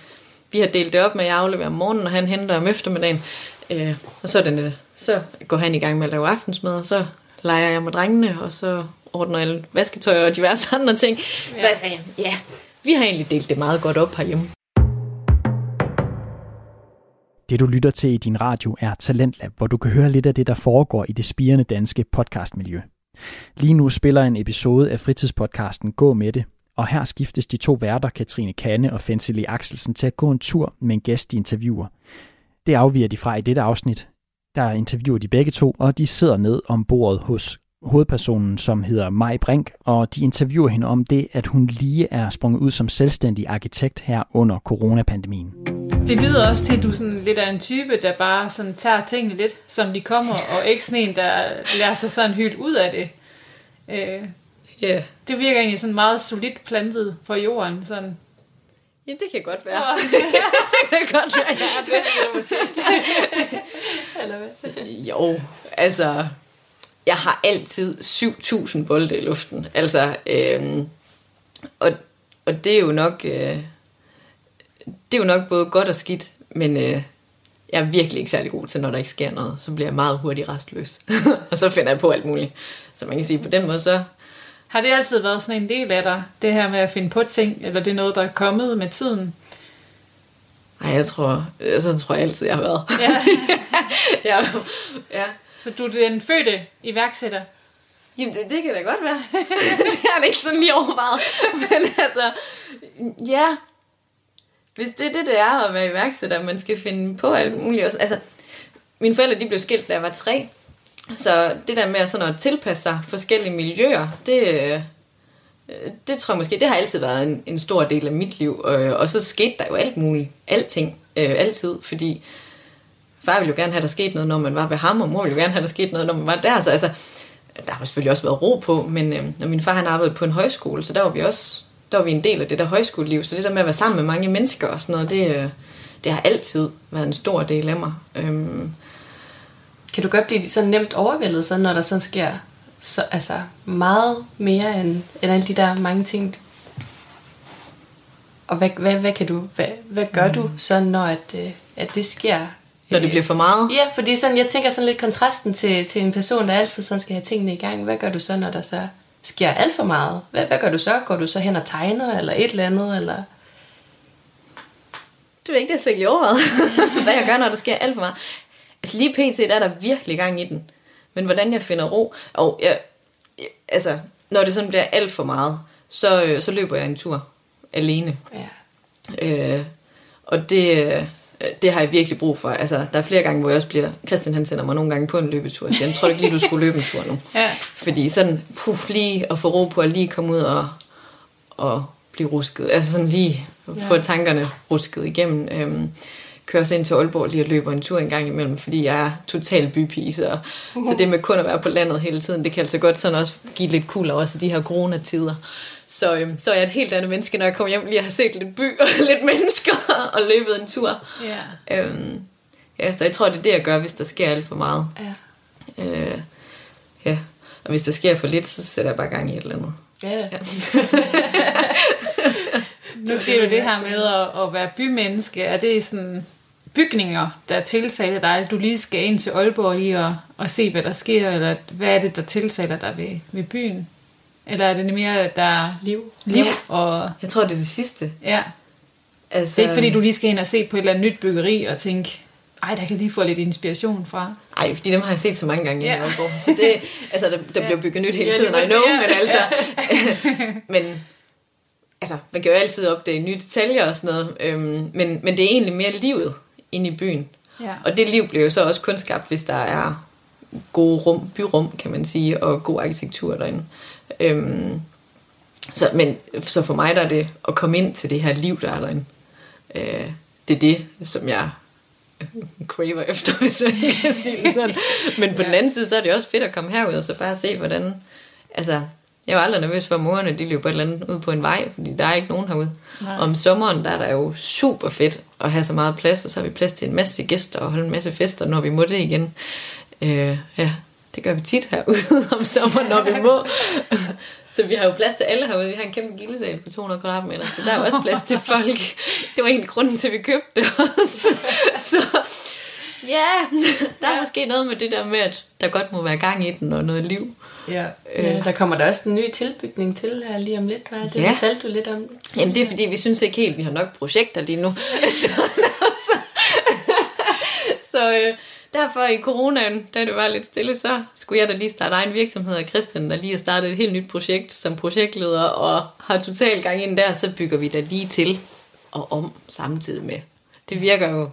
vi har delt det op med, at jeg afleverer om morgenen, og han henter om eftermiddagen. Øh, og så, er den, øh, så går han i gang med at lave aftensmad, og så leger jeg med drengene, og så ordner jeg vasketøj og diverse [laughs] andre ting. Ja. Så jeg sagde, ja, vi har egentlig delt det meget godt op herhjemme. Det du lytter til i din radio er Talentlab, hvor du kan høre lidt af det, der foregår i det spirende danske podcastmiljø. Lige nu spiller en episode af fritidspodcasten Gå med det, og her skiftes de to værter, Katrine Kanne og Fenseli Axelsen, til at gå en tur med en gæst, de interviewer. Det afviger de fra i dette afsnit. Der interviewer de begge to, og de sidder ned om bordet hos hovedpersonen, som hedder Maj Brink, og de interviewer hende om det, at hun lige er sprunget ud som selvstændig arkitekt her under coronapandemien det lyder også til, at du er sådan lidt af en type, der bare sådan tager tingene lidt, som de kommer, og ikke sådan en, der lader sig sådan hyldt ud af det. Øh, Ja, yeah. det virker egentlig sådan meget solidt plantet på jorden. Sådan. Jamen, det kan godt være. Så, [laughs] det kan godt være, [laughs] ja. Det er måske. [laughs] Eller hvad? Jo, altså, jeg har altid 7.000 bolde i luften. Altså, øhm, og, og det er jo nok, øh, det er jo nok både godt og skidt, men øh, jeg er virkelig ikke særlig god til, når der ikke sker noget. Så bliver jeg meget hurtigt restløs. [laughs] og så finder jeg på alt muligt. Så man kan sige, på den måde så... Har det altid været sådan en del af dig, det her med at finde på ting, eller det er noget, der er kommet med tiden? Nej, jeg tror, sådan tror jeg altid, jeg har været. Ja. [laughs] ja. ja. Så du er den fødte iværksætter? Jamen, det, det kan da godt være. [laughs] det har jeg ikke sådan lige overvejet. Men altså, ja. Hvis det er det, det er at være iværksætter, man skal finde på alt muligt også. Altså, mine forældre, de blev skilt, da jeg var tre. Så det der med sådan at tilpasse sig forskellige miljøer, det, øh, det tror jeg måske, det har altid været en, en stor del af mit liv. Og, og så skete der jo alt muligt. Alting. Øh, altid. Fordi far ville jo gerne have, der skete noget, når man var ved ham, og mor ville jo gerne have, der skete noget, når man var der. Så altså, der har selvfølgelig også været ro på, men øh, når min far han arbejdede på en højskole, så der var vi også der var vi en del af det der højskoleliv. Så det der med at være sammen med mange mennesker og sådan noget, det, øh, det har altid været en stor del af mig. Øhm. Kan du godt blive så nemt overvældet, så når der sådan sker så, altså meget mere end, end alle de der mange ting? Og hvad, hvad, hvad, kan du, hvad, hvad gør mm. du så, når at, øh, at det sker når det bliver for meget? Ja, fordi sådan, jeg tænker sådan lidt kontrasten til, til en person, der altid sådan skal have tingene i gang. Hvad gør du så, når der så sker alt for meget? Hvad, hvad gør du så? Går du så hen og tegner, eller et eller andet? Eller? Du ved ikke, det er slet ikke overvejet, [laughs] hvad jeg gør, når der sker alt for meget. Altså lige pt. er der virkelig gang i den. Men hvordan jeg finder ro, og jeg, altså, når det sådan bliver alt for meget, så, øh, så løber jeg en tur alene. Ja. Øh, og det, Øh, det har jeg virkelig brug for. Altså, der er flere gange, hvor jeg også bliver... Christian han sender mig nogle gange på en løbetur. Så jeg tror ikke lige, du skulle løbe en tur nu. Ja. Fordi sådan, puff, lige at få ro på, at lige komme ud og, og blive rusket. Altså sådan lige ja. få tankerne rusket igennem. Øhm, kører så ind til Aalborg lige og løber en tur en gang imellem, fordi jeg er total bypige, så, så [laughs] det med kun at være på landet hele tiden, det kan altså godt sådan også give lidt kul også de her coronatider. Så, øhm, så er jeg et helt andet menneske, når jeg kommer hjem lige har set lidt by og [laughs] lidt mennesker og løbet en tur. Ja. Øhm, ja, så jeg tror, det er det, jeg gør, hvis der sker alt for meget. Ja. Øh, ja. Og hvis der sker for lidt, så sætter jeg bare gang i et eller andet. Ja, det. ja. [laughs] nu siger du det her med at, at være bymenneske. Er det sådan bygninger, der tiltaler dig? Du lige skal ind til Aalborg lige og, og se, hvad der sker, eller hvad er det, der tiltaler dig ved, ved byen? Eller er det mere, at der er liv? liv ja. og... Jeg tror, det er det sidste. Ja. Altså... Det er ikke fordi, du lige skal ind og se på et eller andet nyt byggeri og tænke, ej, der kan lige få lidt inspiration fra. Ej, fordi dem har jeg set så mange gange i ja. Aalborg. Så det, altså, der, der ja. bliver bygget nyt hele tiden, ja, I know, ja. men altså... [laughs] men altså, man kan jo altid opdage nye detaljer og sådan noget, øhm, men, men det er egentlig mere livet inde i byen. Ja. Og det liv bliver jo så også kun skabt, hvis der er gode rum, byrum, kan man sige, og god arkitektur derinde. Øhm, så, men, så for mig der er det at komme ind til det her liv, der er derinde. Øh, det er det, som jeg craver efter, [laughs] hvis jeg kan sige det sådan. Men på ja. den anden side, så er det også fedt at komme herud og så bare se, hvordan... Altså, jeg var aldrig nervøs for, at morerne de løber et eller andet ud på en vej, fordi der er ikke nogen herude. Nej. Om sommeren, der er der jo super fedt at have så meget plads, og så har vi plads til en masse gæster og holde en masse fester, når vi må det igen. Øh, ja, det gør vi tit herude om sommeren, når vi må. Så vi har jo plads til alle herude. Vi har en kæmpe gildesal på 200 kvadratmeter, så der er også plads til folk. Det var egentlig grunden til, at vi købte det også. Så ja, der er ja. måske noget med det der med, at der godt må være gang i den og noget liv. Ja, øh. der kommer der også en ny tilbygning til her lige om lidt. Hvad det? Ja. Fortalte du lidt om Jamen det er fordi, vi synes ikke helt, at vi har nok projekter lige nu. så, [laughs] så, så øh, derfor i coronaen, da det var lidt stille, så skulle jeg da lige starte egen virksomhed, og Christian der lige har startet et helt nyt projekt som projektleder, og har total gang ind der, så bygger vi da lige til og om samtidig med. Det virker jo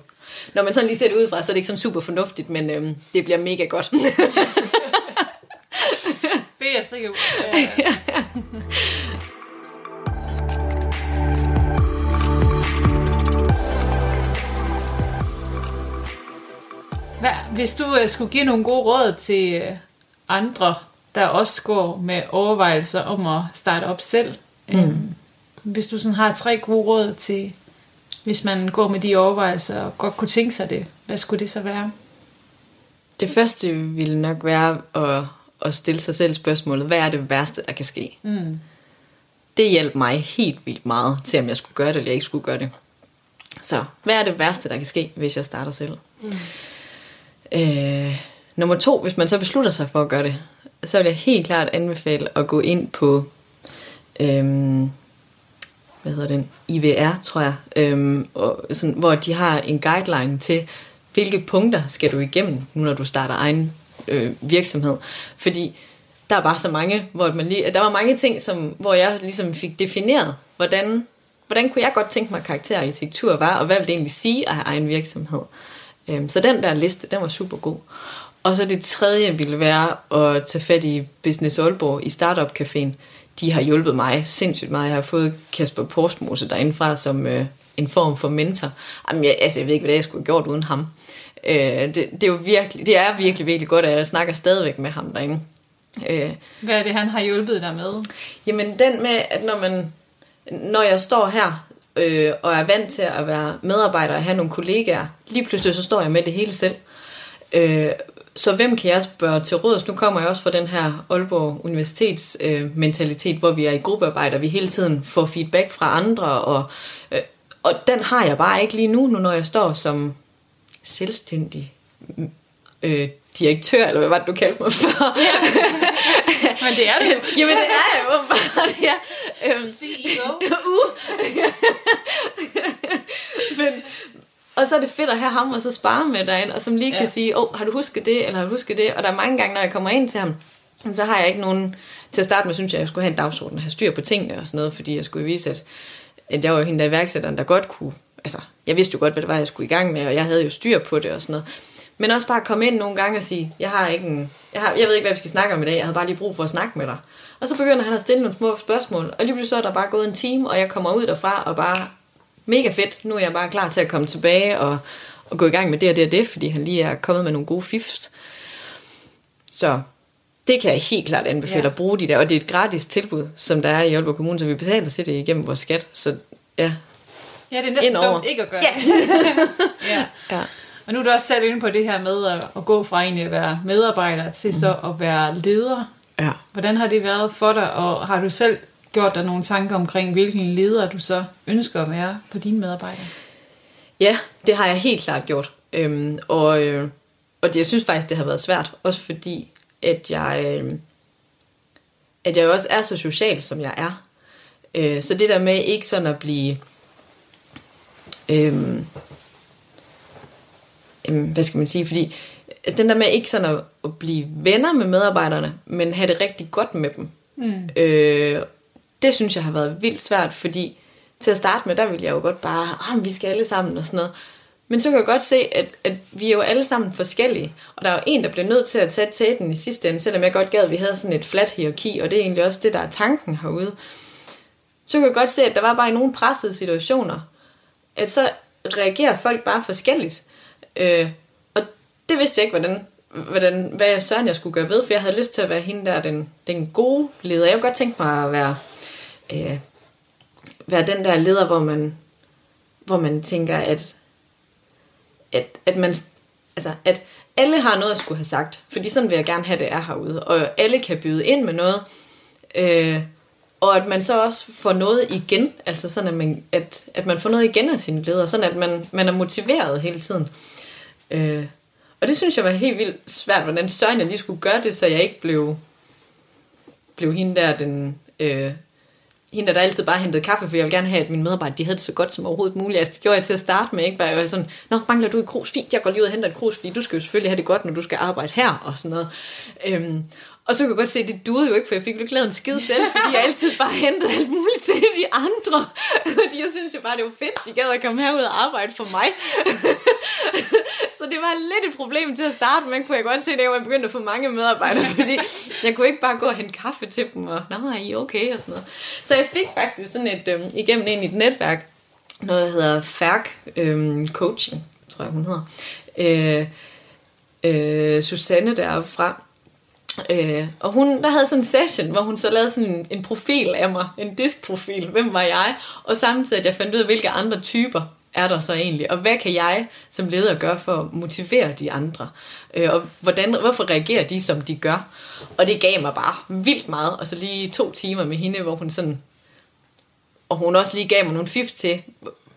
når man sådan lige ser det udefra, så er det ikke sådan super fornuftigt, men øhm, det bliver mega godt. [laughs] det er jeg sikker på. [laughs] Hvad, hvis du uh, skulle give nogle gode råd til uh, andre, der også går med overvejelser om at starte op selv, mm. um, hvis du sådan har tre gode råd til, hvis man går med de overvejelser og godt kunne tænke sig det, hvad skulle det så være? Det første ville nok være at, at stille sig selv spørgsmålet, hvad er det værste, der kan ske? Mm. Det hjalp mig helt vildt meget til, om jeg skulle gøre det, eller jeg ikke skulle gøre det. Så hvad er det værste, der kan ske, hvis jeg starter selv? Mm. Øh, nummer to, hvis man så beslutter sig for at gøre det, så vil jeg helt klart anbefale at gå ind på, øhm, hvad hedder den, IVR, tror jeg, øhm, og sådan, hvor de har en guideline til, hvilke punkter skal du igennem, nu når du starter egen øh, virksomhed. Fordi der er bare så mange, hvor man lige, der var mange ting, som, hvor jeg ligesom fik defineret, hvordan, hvordan kunne jeg godt tænke mig, at karakterarkitektur var, og hvad vil det egentlig sige at have egen virksomhed. Øhm, så den der liste, den var super god. Og så det tredje ville være at tage fat i Business Aalborg i Startup Caféen. De har hjulpet mig sindssygt meget. Jeg har fået Kasper Porstmose derindefra som øh, en form for mentor. Jamen, jeg, altså, jeg ved ikke, hvad jeg skulle have gjort uden ham. Øh, det, det, er jo virkelig, det er virkelig, virkelig godt, at jeg snakker stadigvæk med ham derinde. Øh, hvad er det, han har hjulpet dig med? Jamen den med, at når man, når jeg står her øh, og er vant til at være medarbejder og have nogle kollegaer, lige pludselig så står jeg med det hele selv. Øh, så hvem kan jeg spørge til råds? Nu kommer jeg også fra den her Aalborg Universitets øh, mentalitet, hvor vi er i gruppearbejde, og vi hele tiden får feedback fra andre, og, øh, og den har jeg bare ikke lige nu, nu når jeg står som selvstændig øh, direktør, eller hvad var det, du kaldte mig for? [laughs] Ja. [laughs] Men det er det [laughs] Jamen det er jeg åbenbart, [laughs] ja. Øhm, CEO. uh. Men, og så er det fedt at have ham og så spare med dig og som lige ja. kan sige, åh, oh, har du husket det, eller har du husket det? Og der er mange gange, når jeg kommer ind til ham, så har jeg ikke nogen... Til at starte med, synes jeg, at jeg skulle have en dagsorden, have styr på tingene og sådan noget, fordi jeg skulle vise, at, at jeg var jo hende der iværksætteren, der godt kunne... Altså, jeg vidste jo godt, hvad det var, jeg skulle i gang med, og jeg havde jo styr på det og sådan noget. Men også bare komme ind nogle gange og sige, jeg har ikke en, jeg, har, jeg ved ikke, hvad vi skal snakke om i dag, jeg havde bare lige brug for at snakke med dig. Og så begynder han at stille nogle små spørgsmål, og lige pludselig så er der bare gået en time, og jeg kommer ud derfra og bare mega fedt. Nu er jeg bare klar til at komme tilbage og, og gå i gang med det og det og det, fordi han lige er kommet med nogle gode fifs. Så det kan jeg helt klart anbefale ja. at bruge de der, og det er et gratis tilbud, som der er i Aalborg Kommune, så vi betaler til det igennem vores skat. Så ja, Ja, det er næsten dumt ikke at gøre ja. [laughs] ja. ja. Og nu er du også selv inde på det her med at, at gå fra egentlig at være medarbejder til mm. så at være leder. Ja. Hvordan har det været for dig, og har du selv gjort dig nogle tanker omkring, hvilken leder du så ønsker at være på dine medarbejdere? Ja, det har jeg helt klart gjort. Øhm, og, øh, og det, jeg synes faktisk, det har været svært. Også fordi, at jeg, øh, at jeg også er så social, som jeg er. Øh, så det der med ikke sådan at blive... Øh, øh, hvad skal man sige? Fordi den der med ikke sådan at, at blive venner med medarbejderne, men have det rigtig godt med dem. Mm. Øh, det synes jeg har været vildt svært, fordi til at starte med, der ville jeg jo godt bare, ah, vi skal alle sammen og sådan noget. Men så kan jeg godt se, at, at vi er jo alle sammen forskellige, og der er jo en, der bliver nødt til at tage tæten i sidste ende, selvom jeg godt gad, at vi havde sådan et flat hierarki, og det er egentlig også det, der er tanken herude. Så kan jeg godt se, at der var bare i nogle pressede situationer, at så reagerer folk bare forskelligt. Øh, og det vidste jeg ikke, hvordan, hvordan, hvad jeg søren jeg skulle gøre ved, for jeg havde lyst til at være hende der, den, den gode leder. Jeg kunne godt tænke mig at være øh, være den der leder, hvor man, hvor man tænker, at, at, at man, altså, at alle har noget at skulle have sagt, fordi sådan vil jeg gerne have det er herude, og alle kan byde ind med noget, øh, og at man så også får noget igen, altså sådan, at man, at, at man får noget igen af sine ledere, sådan at man, man er motiveret hele tiden. Øh, Øh, og det synes jeg var helt vildt svært, hvordan Søren jeg lige skulle gøre det, så jeg ikke blev, blev hende der, den, øh, hende, der altid bare hentede kaffe, for jeg vil gerne have, at mine medarbejdere de havde det så godt som overhovedet muligt. Altså, det gjorde jeg til at starte med, ikke? Bare jeg var sådan, Nå, mangler du et krus? Fint, jeg går lige ud og henter et krus, fordi du skal jo selvfølgelig have det godt, når du skal arbejde her, og sådan noget. Øhm, og så kunne jeg godt se, at det duede jo ikke, for jeg fik jo ikke lavet en skid selv, fordi jeg altid bare hentede alt muligt til de andre. Fordi jeg synes jo bare, det var fedt, de gad at komme herud og arbejde for mig. så det var lidt et problem til at starte med, kunne jeg godt se, da jeg begyndte at få mange medarbejdere, fordi jeg kunne ikke bare gå og hente kaffe til dem, og nej, I okay, og sådan noget. Så jeg fik faktisk sådan et, øhm, igennem ind i et netværk, noget der hedder FERC øhm, Coaching, tror jeg hun hedder. Øh, øh, Susanne derfra, Øh, og hun, der havde sådan en session, hvor hun så lavede sådan en, profil af mig, en diskprofil, hvem var jeg, og samtidig at jeg fandt ud af, hvilke andre typer er der så egentlig, og hvad kan jeg som leder gøre for at motivere de andre, øh, og hvordan, hvorfor reagerer de, som de gør. Og det gav mig bare vildt meget, og så lige to timer med hende, hvor hun sådan, og hun også lige gav mig nogle fif til,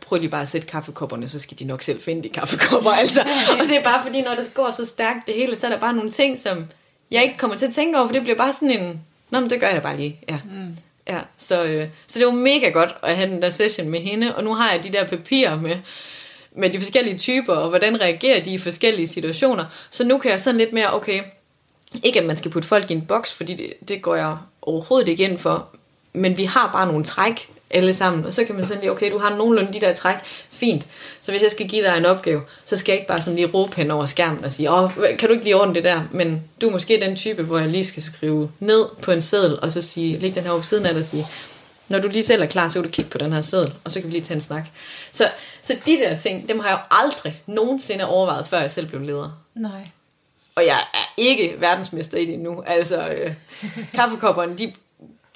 prøv lige bare at sætte kaffekopperne, så skal de nok selv finde de kaffekopper. Altså. [laughs] Og det er bare fordi, når det går så stærkt det hele, så er der bare nogle ting, som jeg ikke kommer til at tænke over, for det bliver bare sådan en, nå, men det gør jeg bare lige. Ja. Mm. Ja, så, øh, så det var mega godt at have den der session med hende, og nu har jeg de der papirer med, med de forskellige typer, og hvordan reagerer de i forskellige situationer. Så nu kan jeg sådan lidt mere, okay, ikke at man skal putte folk i en boks, fordi det, det går jeg overhovedet ikke ind for, men vi har bare nogle træk alle sammen, og så kan man sådan lige, okay, du har nogenlunde de der træk, fint. Så hvis jeg skal give dig en opgave, så skal jeg ikke bare sådan lige råbe hen over skærmen og sige, åh, kan du ikke lige ordne det der? Men du er måske den type, hvor jeg lige skal skrive ned på en seddel, og så sige, læg den her over siden af dig og sige, når du lige selv er klar, så kan du kigge på den her seddel, og så kan vi lige tage en snak. Så, så de der ting, dem har jeg jo aldrig nogensinde overvejet, før jeg selv blev leder. Nej. Og jeg er ikke verdensmester i det nu. Altså, øh, [laughs] kaffekopperne, de,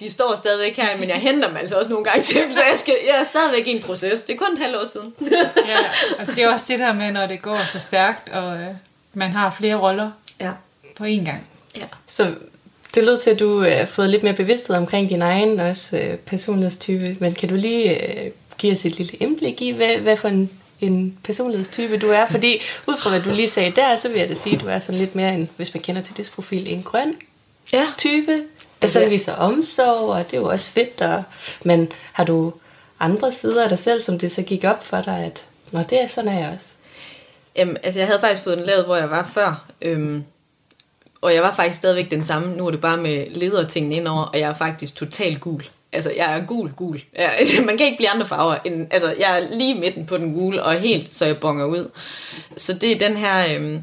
de står stadigvæk her, men jeg henter dem altså også nogle gange til dem, så jeg, skal, jeg er stadigvæk i en proces. Det er kun et halvt år siden. ja, og det er også det der med, når det går så stærkt, og øh, man har flere roller ja. på én gang. Ja. Så det lød til, at du øh, har fået lidt mere bevidsthed omkring din egen også øh, personlighedstype, men kan du lige øh, give os et lille indblik i, hvad, hvad for en, en personlighedstype du er? Fordi ud fra hvad du lige sagde der, så vil jeg da sige, at du er sådan lidt mere en, hvis man kender til det profil, en grøn ja. type, Altså- viser omsorg, og det er jo også fedt. Og, men har du andre sider af dig selv, som det så gik op for dig, at Nå, det er sådan er jeg også. Jamen, altså jeg havde faktisk fået den lavet, hvor jeg var før. Øhm, og jeg var faktisk stadigvæk den samme. Nu er det bare med ledertingene indover, og jeg er faktisk totalt gul. Altså, jeg er gul, gul. Jeg, [laughs] man kan ikke blive andre farver. End, altså, jeg er lige midten på den gule, og helt så jeg bonger ud. Så det er den her, øhm,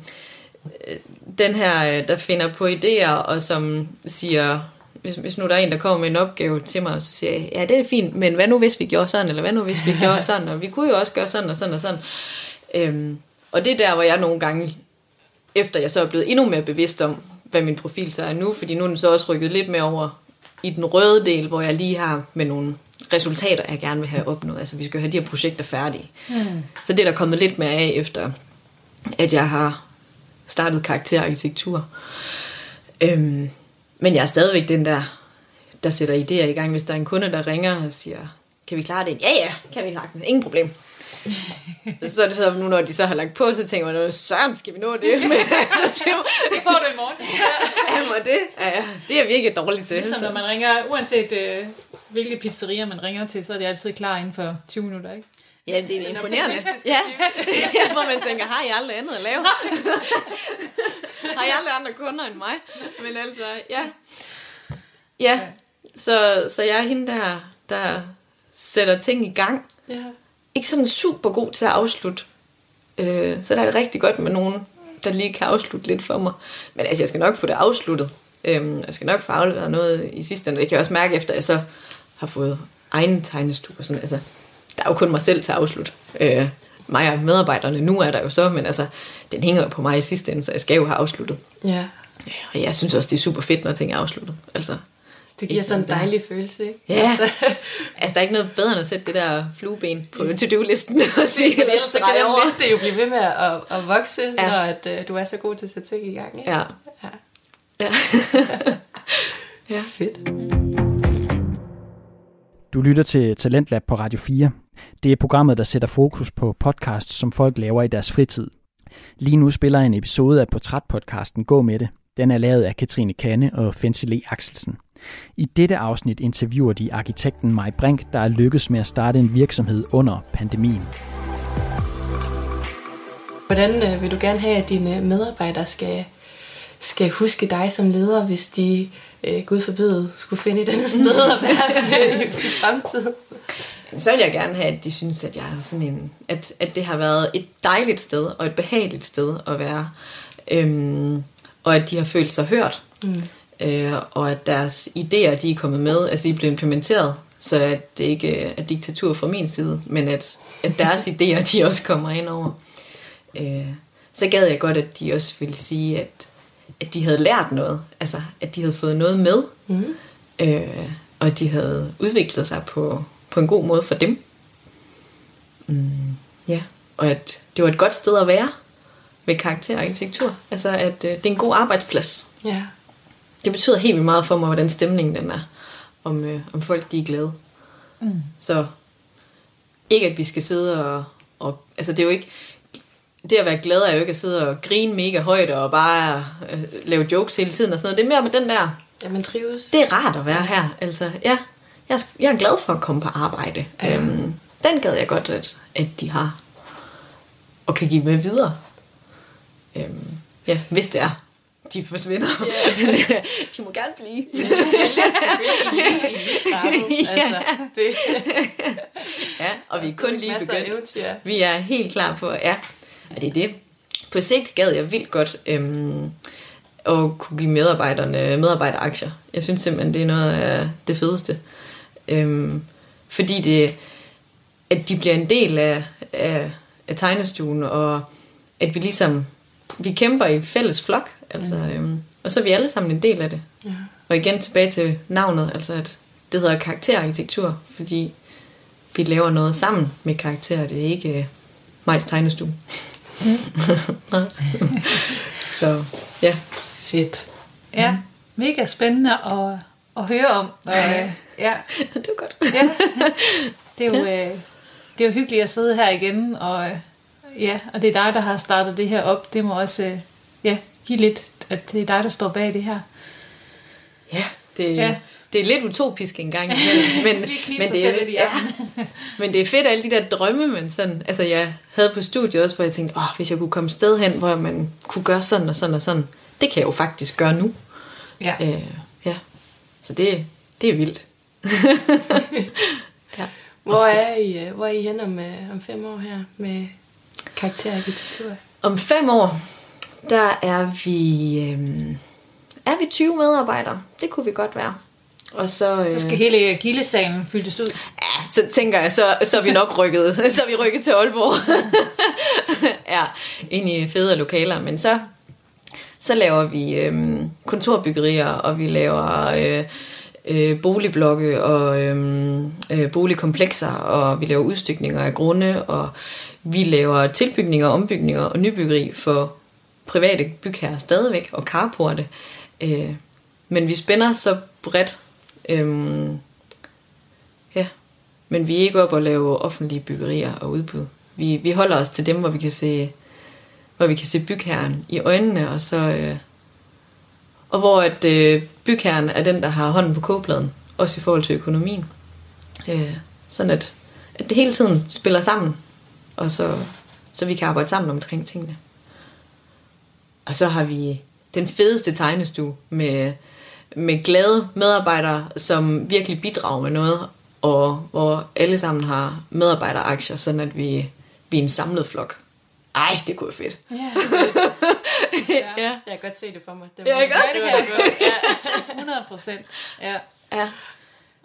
øh, den her, øh, der finder på idéer, og som siger, hvis, hvis nu der er en, der kommer med en opgave til mig, og så siger jeg, ja, det er fint, men hvad nu hvis vi gjorde sådan, eller hvad nu hvis vi [laughs] gjorde sådan, og vi kunne jo også gøre sådan og sådan og sådan. Øhm, og det er der, hvor jeg nogle gange, efter jeg så er blevet endnu mere bevidst om, hvad min profil så er nu, fordi nu er den så også rykket lidt mere over i den røde del, hvor jeg lige har med nogle resultater, jeg gerne vil have opnået. Altså, vi skal have de her projekter færdige. Mm. Så det er der kommet lidt mere af, efter at jeg har startet karakterarkitektur. Øhm, men jeg er stadigvæk den der, der sætter idéer i gang, hvis der er en kunde, der ringer og siger, kan vi klare det? Ja, ja, kan vi klare det. Ingen problem. [laughs] så er det så nu, når de så har lagt på, så tænker man, søren, skal vi nå det? [laughs] Men altså, det, Det får du i morgen. [laughs] ja, og det, ja, det er virkelig dårlig til. Ligesom når man ringer, uanset øh, hvilke pizzerier man ringer til, så er de altid klar inden for 20 minutter, ikke? Ja, det er imponerende. Ja, [laughs] jeg tror, man tænker, har I aldrig andet at lave? [laughs] har I aldrig andre kunder end mig? Men altså, ja. Ja, så, så jeg er hende der, der sætter ting i gang. Ja. Ikke sådan super god til at afslutte. Øh, så der er det rigtig godt med nogen, der lige kan afslutte lidt for mig. Men altså, jeg skal nok få det afsluttet. Øh, jeg skal nok få afleveret noget i sidste ende. Det kan jeg også mærke, efter jeg så har fået egen tegnestue sådan. Altså, der er jo kun mig selv til at afslutte. Øh, mig og medarbejderne nu er der jo så, men altså, den hænger jo på mig i sidste ende, så jeg skal jo have afsluttet. ja. Ja, og jeg synes også, det er super fedt, når ting er afsluttet. Altså, Det giver sådan en dejlig følelse, ikke? Ja, [laughs] altså der er ikke noget bedre end at sætte det der flueben på to-do-listen og [laughs] sige, Ellers så kan den over. liste jo blive ved med at, at vokse, ja. Ja. når at, uh, du er så god til at sætte ting i gang. Ikke? Ja. ja. Ja. [laughs] ja. Fedt. Du lytter til Talentlab på Radio 4. Det er programmet, der sætter fokus på podcasts, som folk laver i deres fritid. Lige nu spiller jeg en episode af portrætpodcasten Gå med det. Den er lavet af Katrine Kanne og Fensile Axelsen. I dette afsnit interviewer de arkitekten Maj Brink, der er lykkedes med at starte en virksomhed under pandemien. Hvordan øh, vil du gerne have, at dine medarbejdere skal, skal huske dig som leder, hvis de, øh, gud forbyde, skulle finde et andet sted at være i, i fremtiden? [laughs] Så vil jeg gerne have, at de synes, at jeg er sådan en, at, at det har været et dejligt sted og et behageligt sted at være. Øhm, og at de har følt sig hørt. Mm. Øh, og at deres idéer, de er kommet med, altså de er blevet implementeret, så at det ikke er diktatur fra min side, men at, at deres [laughs] idéer, de også kommer ind over. Øh, så gad jeg godt, at de også ville sige, at, at de havde lært noget. Altså, at de havde fået noget med. Mm. Øh, og at de havde udviklet sig på, på en god måde for dem. Mm, ja, og at det var et godt sted at være med karakterarkitektur. Altså, at øh, det er en god arbejdsplads. Ja. Det betyder helt vildt meget for mig, hvordan stemningen den er. Om, øh, om folk de er glade. Mm. Så ikke at vi skal sidde og, og altså det er jo ikke, det at være glad er jo ikke at sidde og grine mega højt og bare øh, lave jokes hele tiden og sådan noget. Det er mere med den der, Ja, man trives. det er rart at være her. Altså, ja, jeg, er- jeg er glad for at komme på arbejde. Ja. Øhm, den gad jeg godt, at, at de har. Og kan give med videre. Øhm, ja, hvis det er, de forsvinder. Yeah. [laughs] de må gerne blive. altså, det, [laughs] ja, og vi er kun lige begyndt. Vi er helt klar på, ja, og det er det. På sigt gad jeg vildt godt øhm, at kunne give medarbejderne medarbejderaktier. Jeg synes simpelthen, det er noget af det fedeste. Øhm, fordi det, at de bliver en del af, af, af tegnestuen, og at vi ligesom, vi kæmper i fælles flok, altså, øhm, og så er vi alle sammen en del af det. Ja. Og igen tilbage til navnet, altså at det hedder karakterarkitektur, fordi vi laver noget sammen med karakterer, det er ikke øh, Majs tegnestue. Nej. [laughs] så ja, Fedt. Ja, mega spændende at, at høre om. Og, øh, ja, [laughs] det var godt. ja. Det er jo, øh, det er jo hyggeligt at sidde her igen, og øh, ja, og det er dig, der har startet det her op. Det må også øh, ja, give lidt, at det er dig, der står bag det her. Ja, det, Ja. det er lidt utopisk engang. imellem, [laughs] Men, men, det selv er, ja, [laughs] men det er fedt, alle de der drømme, man sådan... Altså, jeg havde på studiet også, hvor jeg tænkte, åh, hvis jeg kunne komme sted hen, hvor man kunne gøre sådan og sådan og sådan. Det kan jeg jo faktisk gøre nu. Ja. Øh, ja. Så det, det er vildt. [laughs] ja. Hvor er I, øh, hvor er I hen om, øh, om fem år her med karakterarkitektur? Om fem år, der er vi, øhm, er vi 20 medarbejdere. Det kunne vi godt være. Og så, øh, Så skal hele gildesalen fyldes ud. ja, så tænker jeg, så, så er vi nok rykket, [laughs] så er vi rykket til Aalborg. [laughs] ja, ind i federe lokaler. Men så, så laver vi øhm, kontorbyggerier, og vi laver øh, øh, boligblokke og øh, øh, boligkomplekser, og vi laver udstykninger af grunde, og vi laver tilbygninger, ombygninger og nybyggeri for private bygherrer stadigvæk, og carporte. Øh, men vi spænder så bredt. øh, ja, men vi er ikke op og lave offentlige byggerier og udbud. Vi, vi holder os til dem, hvor vi kan se, hvor vi kan se bygherren i øjnene, og så øh, og hvor at øh, bygherren er den, der har hånden på kogepladen, også i forhold til økonomien. Øh, sådan at, at det hele tiden spiller sammen, og så, så vi kan arbejde sammen omkring tingene. Og så har vi den fedeste tegnestue med, med glade medarbejdere, som virkelig bidrager med noget, og hvor alle sammen har medarbejderaktier, sådan at vi, vi er en samlet flok. Ej, det kunne være fedt. Ja, [laughs] [laughs] Ja. Jeg kan godt se det for mig. Det Ja, må- ikke også? det kan jeg godt. Ja, [laughs] 100 procent. Ja. Ja.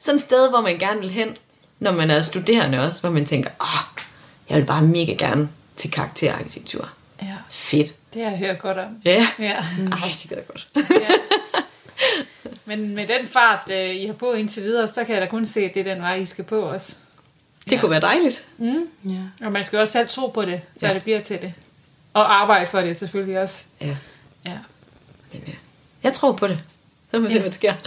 Sådan et sted, hvor man gerne vil hen, når man er studerende også, hvor man tænker, åh, jeg vil bare mega gerne til karakterarkitektur. ja, Fedt. det har jeg hørt godt om. Ja. Ja. Ej, det gider jeg godt. ja. Men med den fart, øh, I har på indtil videre, så kan jeg da kun se, at det er den vej, I skal på også. Det kunne være dejligt. Ja. Og man skal også selv tro på det, før Ja. det bliver til det. Og arbejde for det selvfølgelig også. Ja. Ja. Men ja. Jeg tror på det. Så må vi se, hvad der sker. [laughs]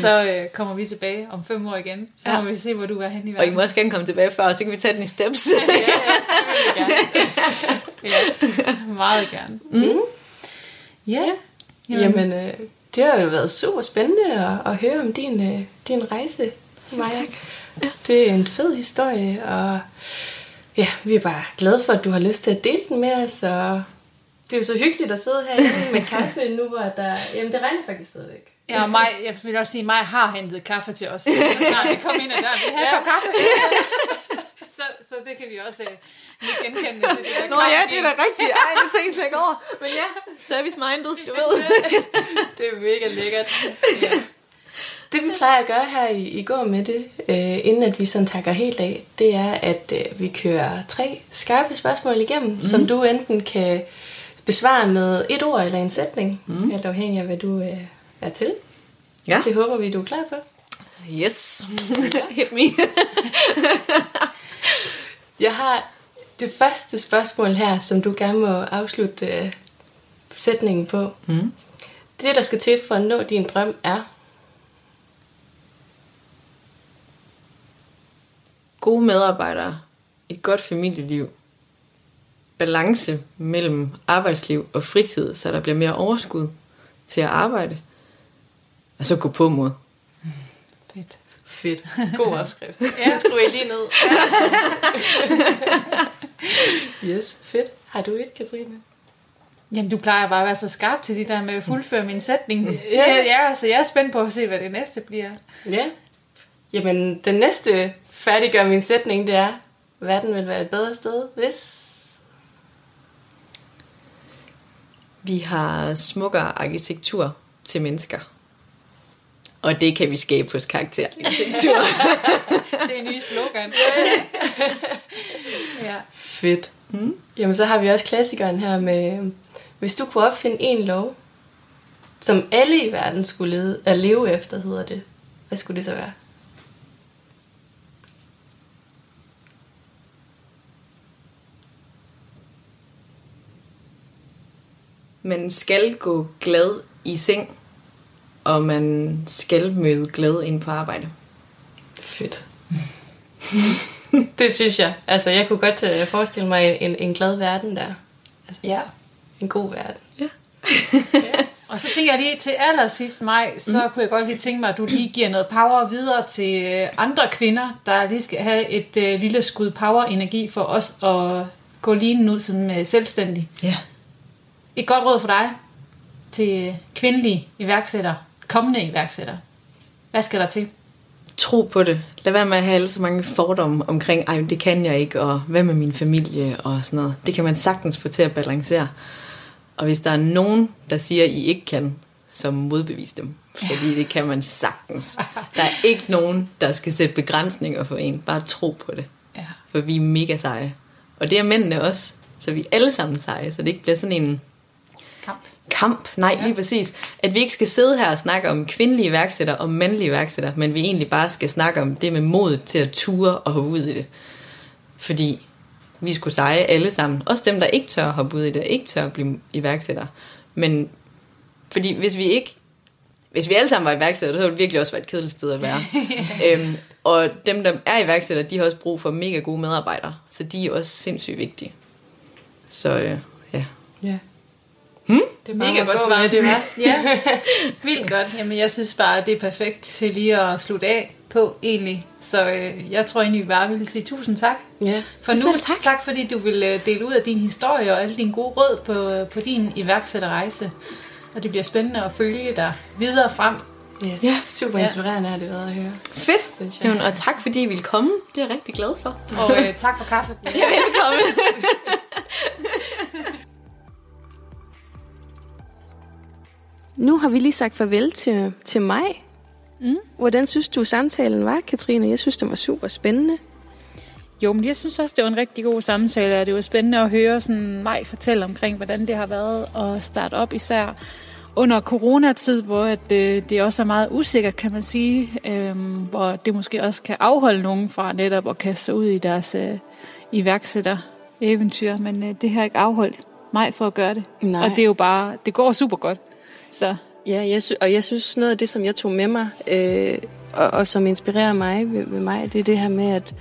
Så øh, kommer vi tilbage om fem år igen. Så Ja. må vi se, hvor du er henne i Og I verden. må også gerne komme tilbage før, så kan vi tage den i steps. Ja, ja, gerne. [laughs] Ja, meget gerne. Mm. Ja. Jamen, øh, det har jo været super spændende at, at høre om din, øh, din rejse, Maja. Tak. Ja. Det er en fed historie, og ja, vi er bare glade for, at du har lyst til at dele den med os, og det er jo så hyggeligt at sidde herinde med kaffe nu, hvor der... Jamen, det regner faktisk stadigvæk. Ja, og mig, jeg vil også sige, at mig har hentet kaffe til os. Så snart vi kom ind ad døren, vi har ja. kaffe. så, så det kan vi også uh, genkende til det der Nå ja, det er da rigtigt. Ej, det tænkte jeg slet ikke over. Men ja, service-minded, du ved. [laughs] Det er mega lækkert. Ja. Det vi plejer at gøre her i, i går med det, øh, inden at vi sådan takker helt af, det er, at øh, vi kører tre skarpe spørgsmål igennem, mm. som du enten kan besvare med et ord eller en sætning, mm. alt afhængig af, hvad du øh, er til. Ja. Det håber vi, du er klar på. Yes. [laughs] Hit me. [laughs] Jeg har det første spørgsmål her, som du gerne må afslutte øh, sætningen på. Mm. Det, der skal til for at nå din drøm, er... gode medarbejdere, et godt familieliv, balance mellem arbejdsliv og fritid, så der bliver mere overskud til at arbejde, og så gå på mod. Fedt. Fedt. [laughs] God opskrift. ja. Skruer jeg lige ned. [laughs] yes, fedt. Har du et, Katrine? Jamen, du plejer bare at være så skarp til det der med at fuldføre min sætning. Ja, ja så jeg er spændt på at se, hvad det næste bliver. Ja. Jamen, den næste færdiggør min sætning, det er, verden vil være et bedre sted, hvis... Vi har smukkere arkitektur til mennesker. Og det kan vi skabe hos karakterarkitektur. [laughs] det er en ny slogan. ja. [laughs] Fedt. Mm. Jamen, så har vi også klassikeren her med, hvis du kunne opfinde en lov, som alle i verden skulle lede, at leve efter, hedder det. Hvad skulle det så være? Man skal gå glad i seng, og man skal møde glad ind på arbejde. Fedt. [laughs] det synes jeg. Altså, jeg kunne godt øh, forestille mig en, en glad verden der. Altså, ja. En god verden. Ja. ja. Og så tænker jeg lige til allersidst maj, så mm. kunne jeg godt lige tænke mig, at du lige giver noget power videre til øh, andre kvinder, der lige skal have et uh, lille skud power-energi for os at gå lige ud som uh, selvstændig. Ja. Et godt råd for dig til kvindelige iværksættere, kommende iværksættere. Hvad skal der til? Tro på det. Lad være med at have alle så mange fordomme omkring, ej, det kan jeg ikke, og hvad med min familie og sådan noget. Det kan man sagtens få til at balancere. Og hvis der er nogen, der siger, I ikke kan, så modbevis dem. Fordi [laughs] det kan man sagtens. Der er ikke nogen, der skal sætte begrænsninger for en. Bare tro på det. For vi er mega seje. Og det er mændene også. Så vi er alle sammen seje. Så det ikke bliver sådan en kamp. Kamp, nej, ja. lige præcis. At vi ikke skal sidde her og snakke om kvindelige iværksættere og mandlige iværksættere, men vi egentlig bare skal snakke om det med mod til at ture og hoppe ud i det. Fordi vi skulle seje alle sammen. Også dem, der ikke tør at hoppe ud i det, ikke tør at blive iværksættere. Men fordi hvis vi ikke hvis vi alle sammen var iværksættere, så ville det virkelig også være et kedeligt sted at være. [laughs] øhm, og dem, der er iværksættere, de har også brug for mega gode medarbejdere. Så de er også sindssygt vigtige. Så øh, ja. Ja. Hmm? Det er mega godt svaret, det var. ja, [laughs] vildt godt. Jamen, jeg synes bare, det er perfekt til lige at slutte af på, egentlig. Så øh, jeg tror egentlig, vi bare vil sige tusind tak. Ja. For nu, Selv tak. tak fordi du vil øh, dele ud af din historie og alle dine gode råd på, på din iværksætterrejse. Og det bliver spændende at følge dig videre frem. Ja, ja super inspirerende har det været at høre. Fedt. Jamen, og tak fordi I ville komme. Det er jeg rigtig glad for. Og øh, tak for kaffe. [laughs] ja, velkommen. [laughs] Nu har vi lige sagt farvel til, til mig. Mm. Hvordan synes du, samtalen var, Katrine? Jeg synes, det var super spændende. Jo, men jeg synes også, det var en rigtig god samtale, og det var spændende at høre sådan mig fortælle omkring, hvordan det har været at starte op især under coronatid, hvor at, øh, det også er meget usikkert, kan man sige, øh, hvor det måske også kan afholde nogen fra netop at kaste sig ud i deres øh, iværksætter eventyr, men øh, det har ikke afholdt mig for at gøre det. Nej. Og det er jo bare, det går super godt. Så. Ja, jeg sy- og jeg synes noget af det, som jeg tog med mig, øh, og, og som inspirerer mig ved, ved mig, det er det her med, at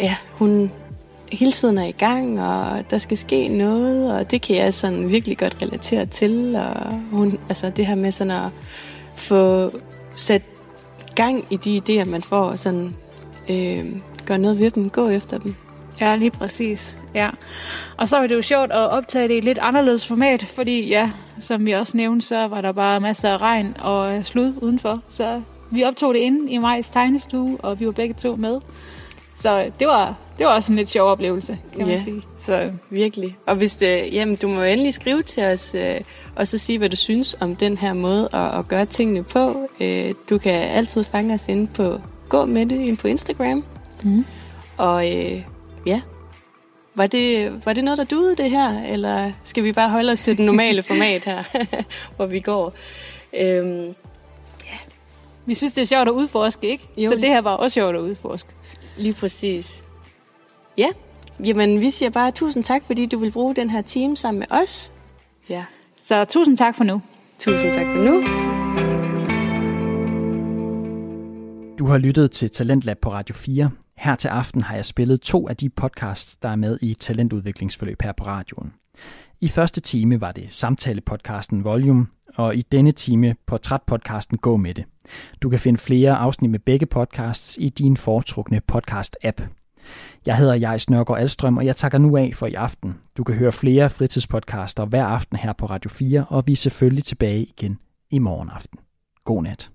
ja, hun hele tiden er i gang, og der skal ske noget, og det kan jeg sådan virkelig godt relatere til. Og hun, altså det her med sådan at få sat gang i de idéer, man får, og sådan øh, gøre noget ved dem, gå efter dem. Ja, lige præcis. Ja. Og så var det jo sjovt at optage det i et lidt anderledes format, fordi ja, som vi også nævnte, så var der bare masser af regn og slud udenfor. Så vi optog det inde i Majs tegnestue, og vi var begge to med. Så det var, det var også en lidt sjov oplevelse, kan ja, man sige. Så virkelig. Og hvis det, jamen, du må endelig skrive til os, øh, og så sige, hvad du synes om den her måde at, at gøre tingene på. Øh, du kan altid fange os inde på Gå med det ind på Instagram. Mm. Og øh, ja, var det, var det noget, der duede det her? Eller skal vi bare holde os til den normale [laughs] format her, [laughs] hvor vi går? Øhm, ja. Vi synes, det er sjovt at udforske, ikke? Jo, Så det her var også sjovt at udforske. Lige præcis. Ja, jamen vi siger bare tusind tak, fordi du vil bruge den her time sammen med os. Ja. Så tusind tak for nu. Tusind tak for nu. Du har lyttet til Talentlab på Radio 4, her til aften har jeg spillet to af de podcasts, der er med i talentudviklingsforløb her på radioen. I første time var det samtalepodcasten Volume, og i denne time portrætpodcasten Gå med det. Du kan finde flere afsnit med begge podcasts i din foretrukne podcast-app. Jeg hedder Jais Nørgaard Alstrøm, og jeg takker nu af for i aften. Du kan høre flere fritidspodcaster hver aften her på Radio 4, og vi er selvfølgelig tilbage igen i morgen aften. God nat.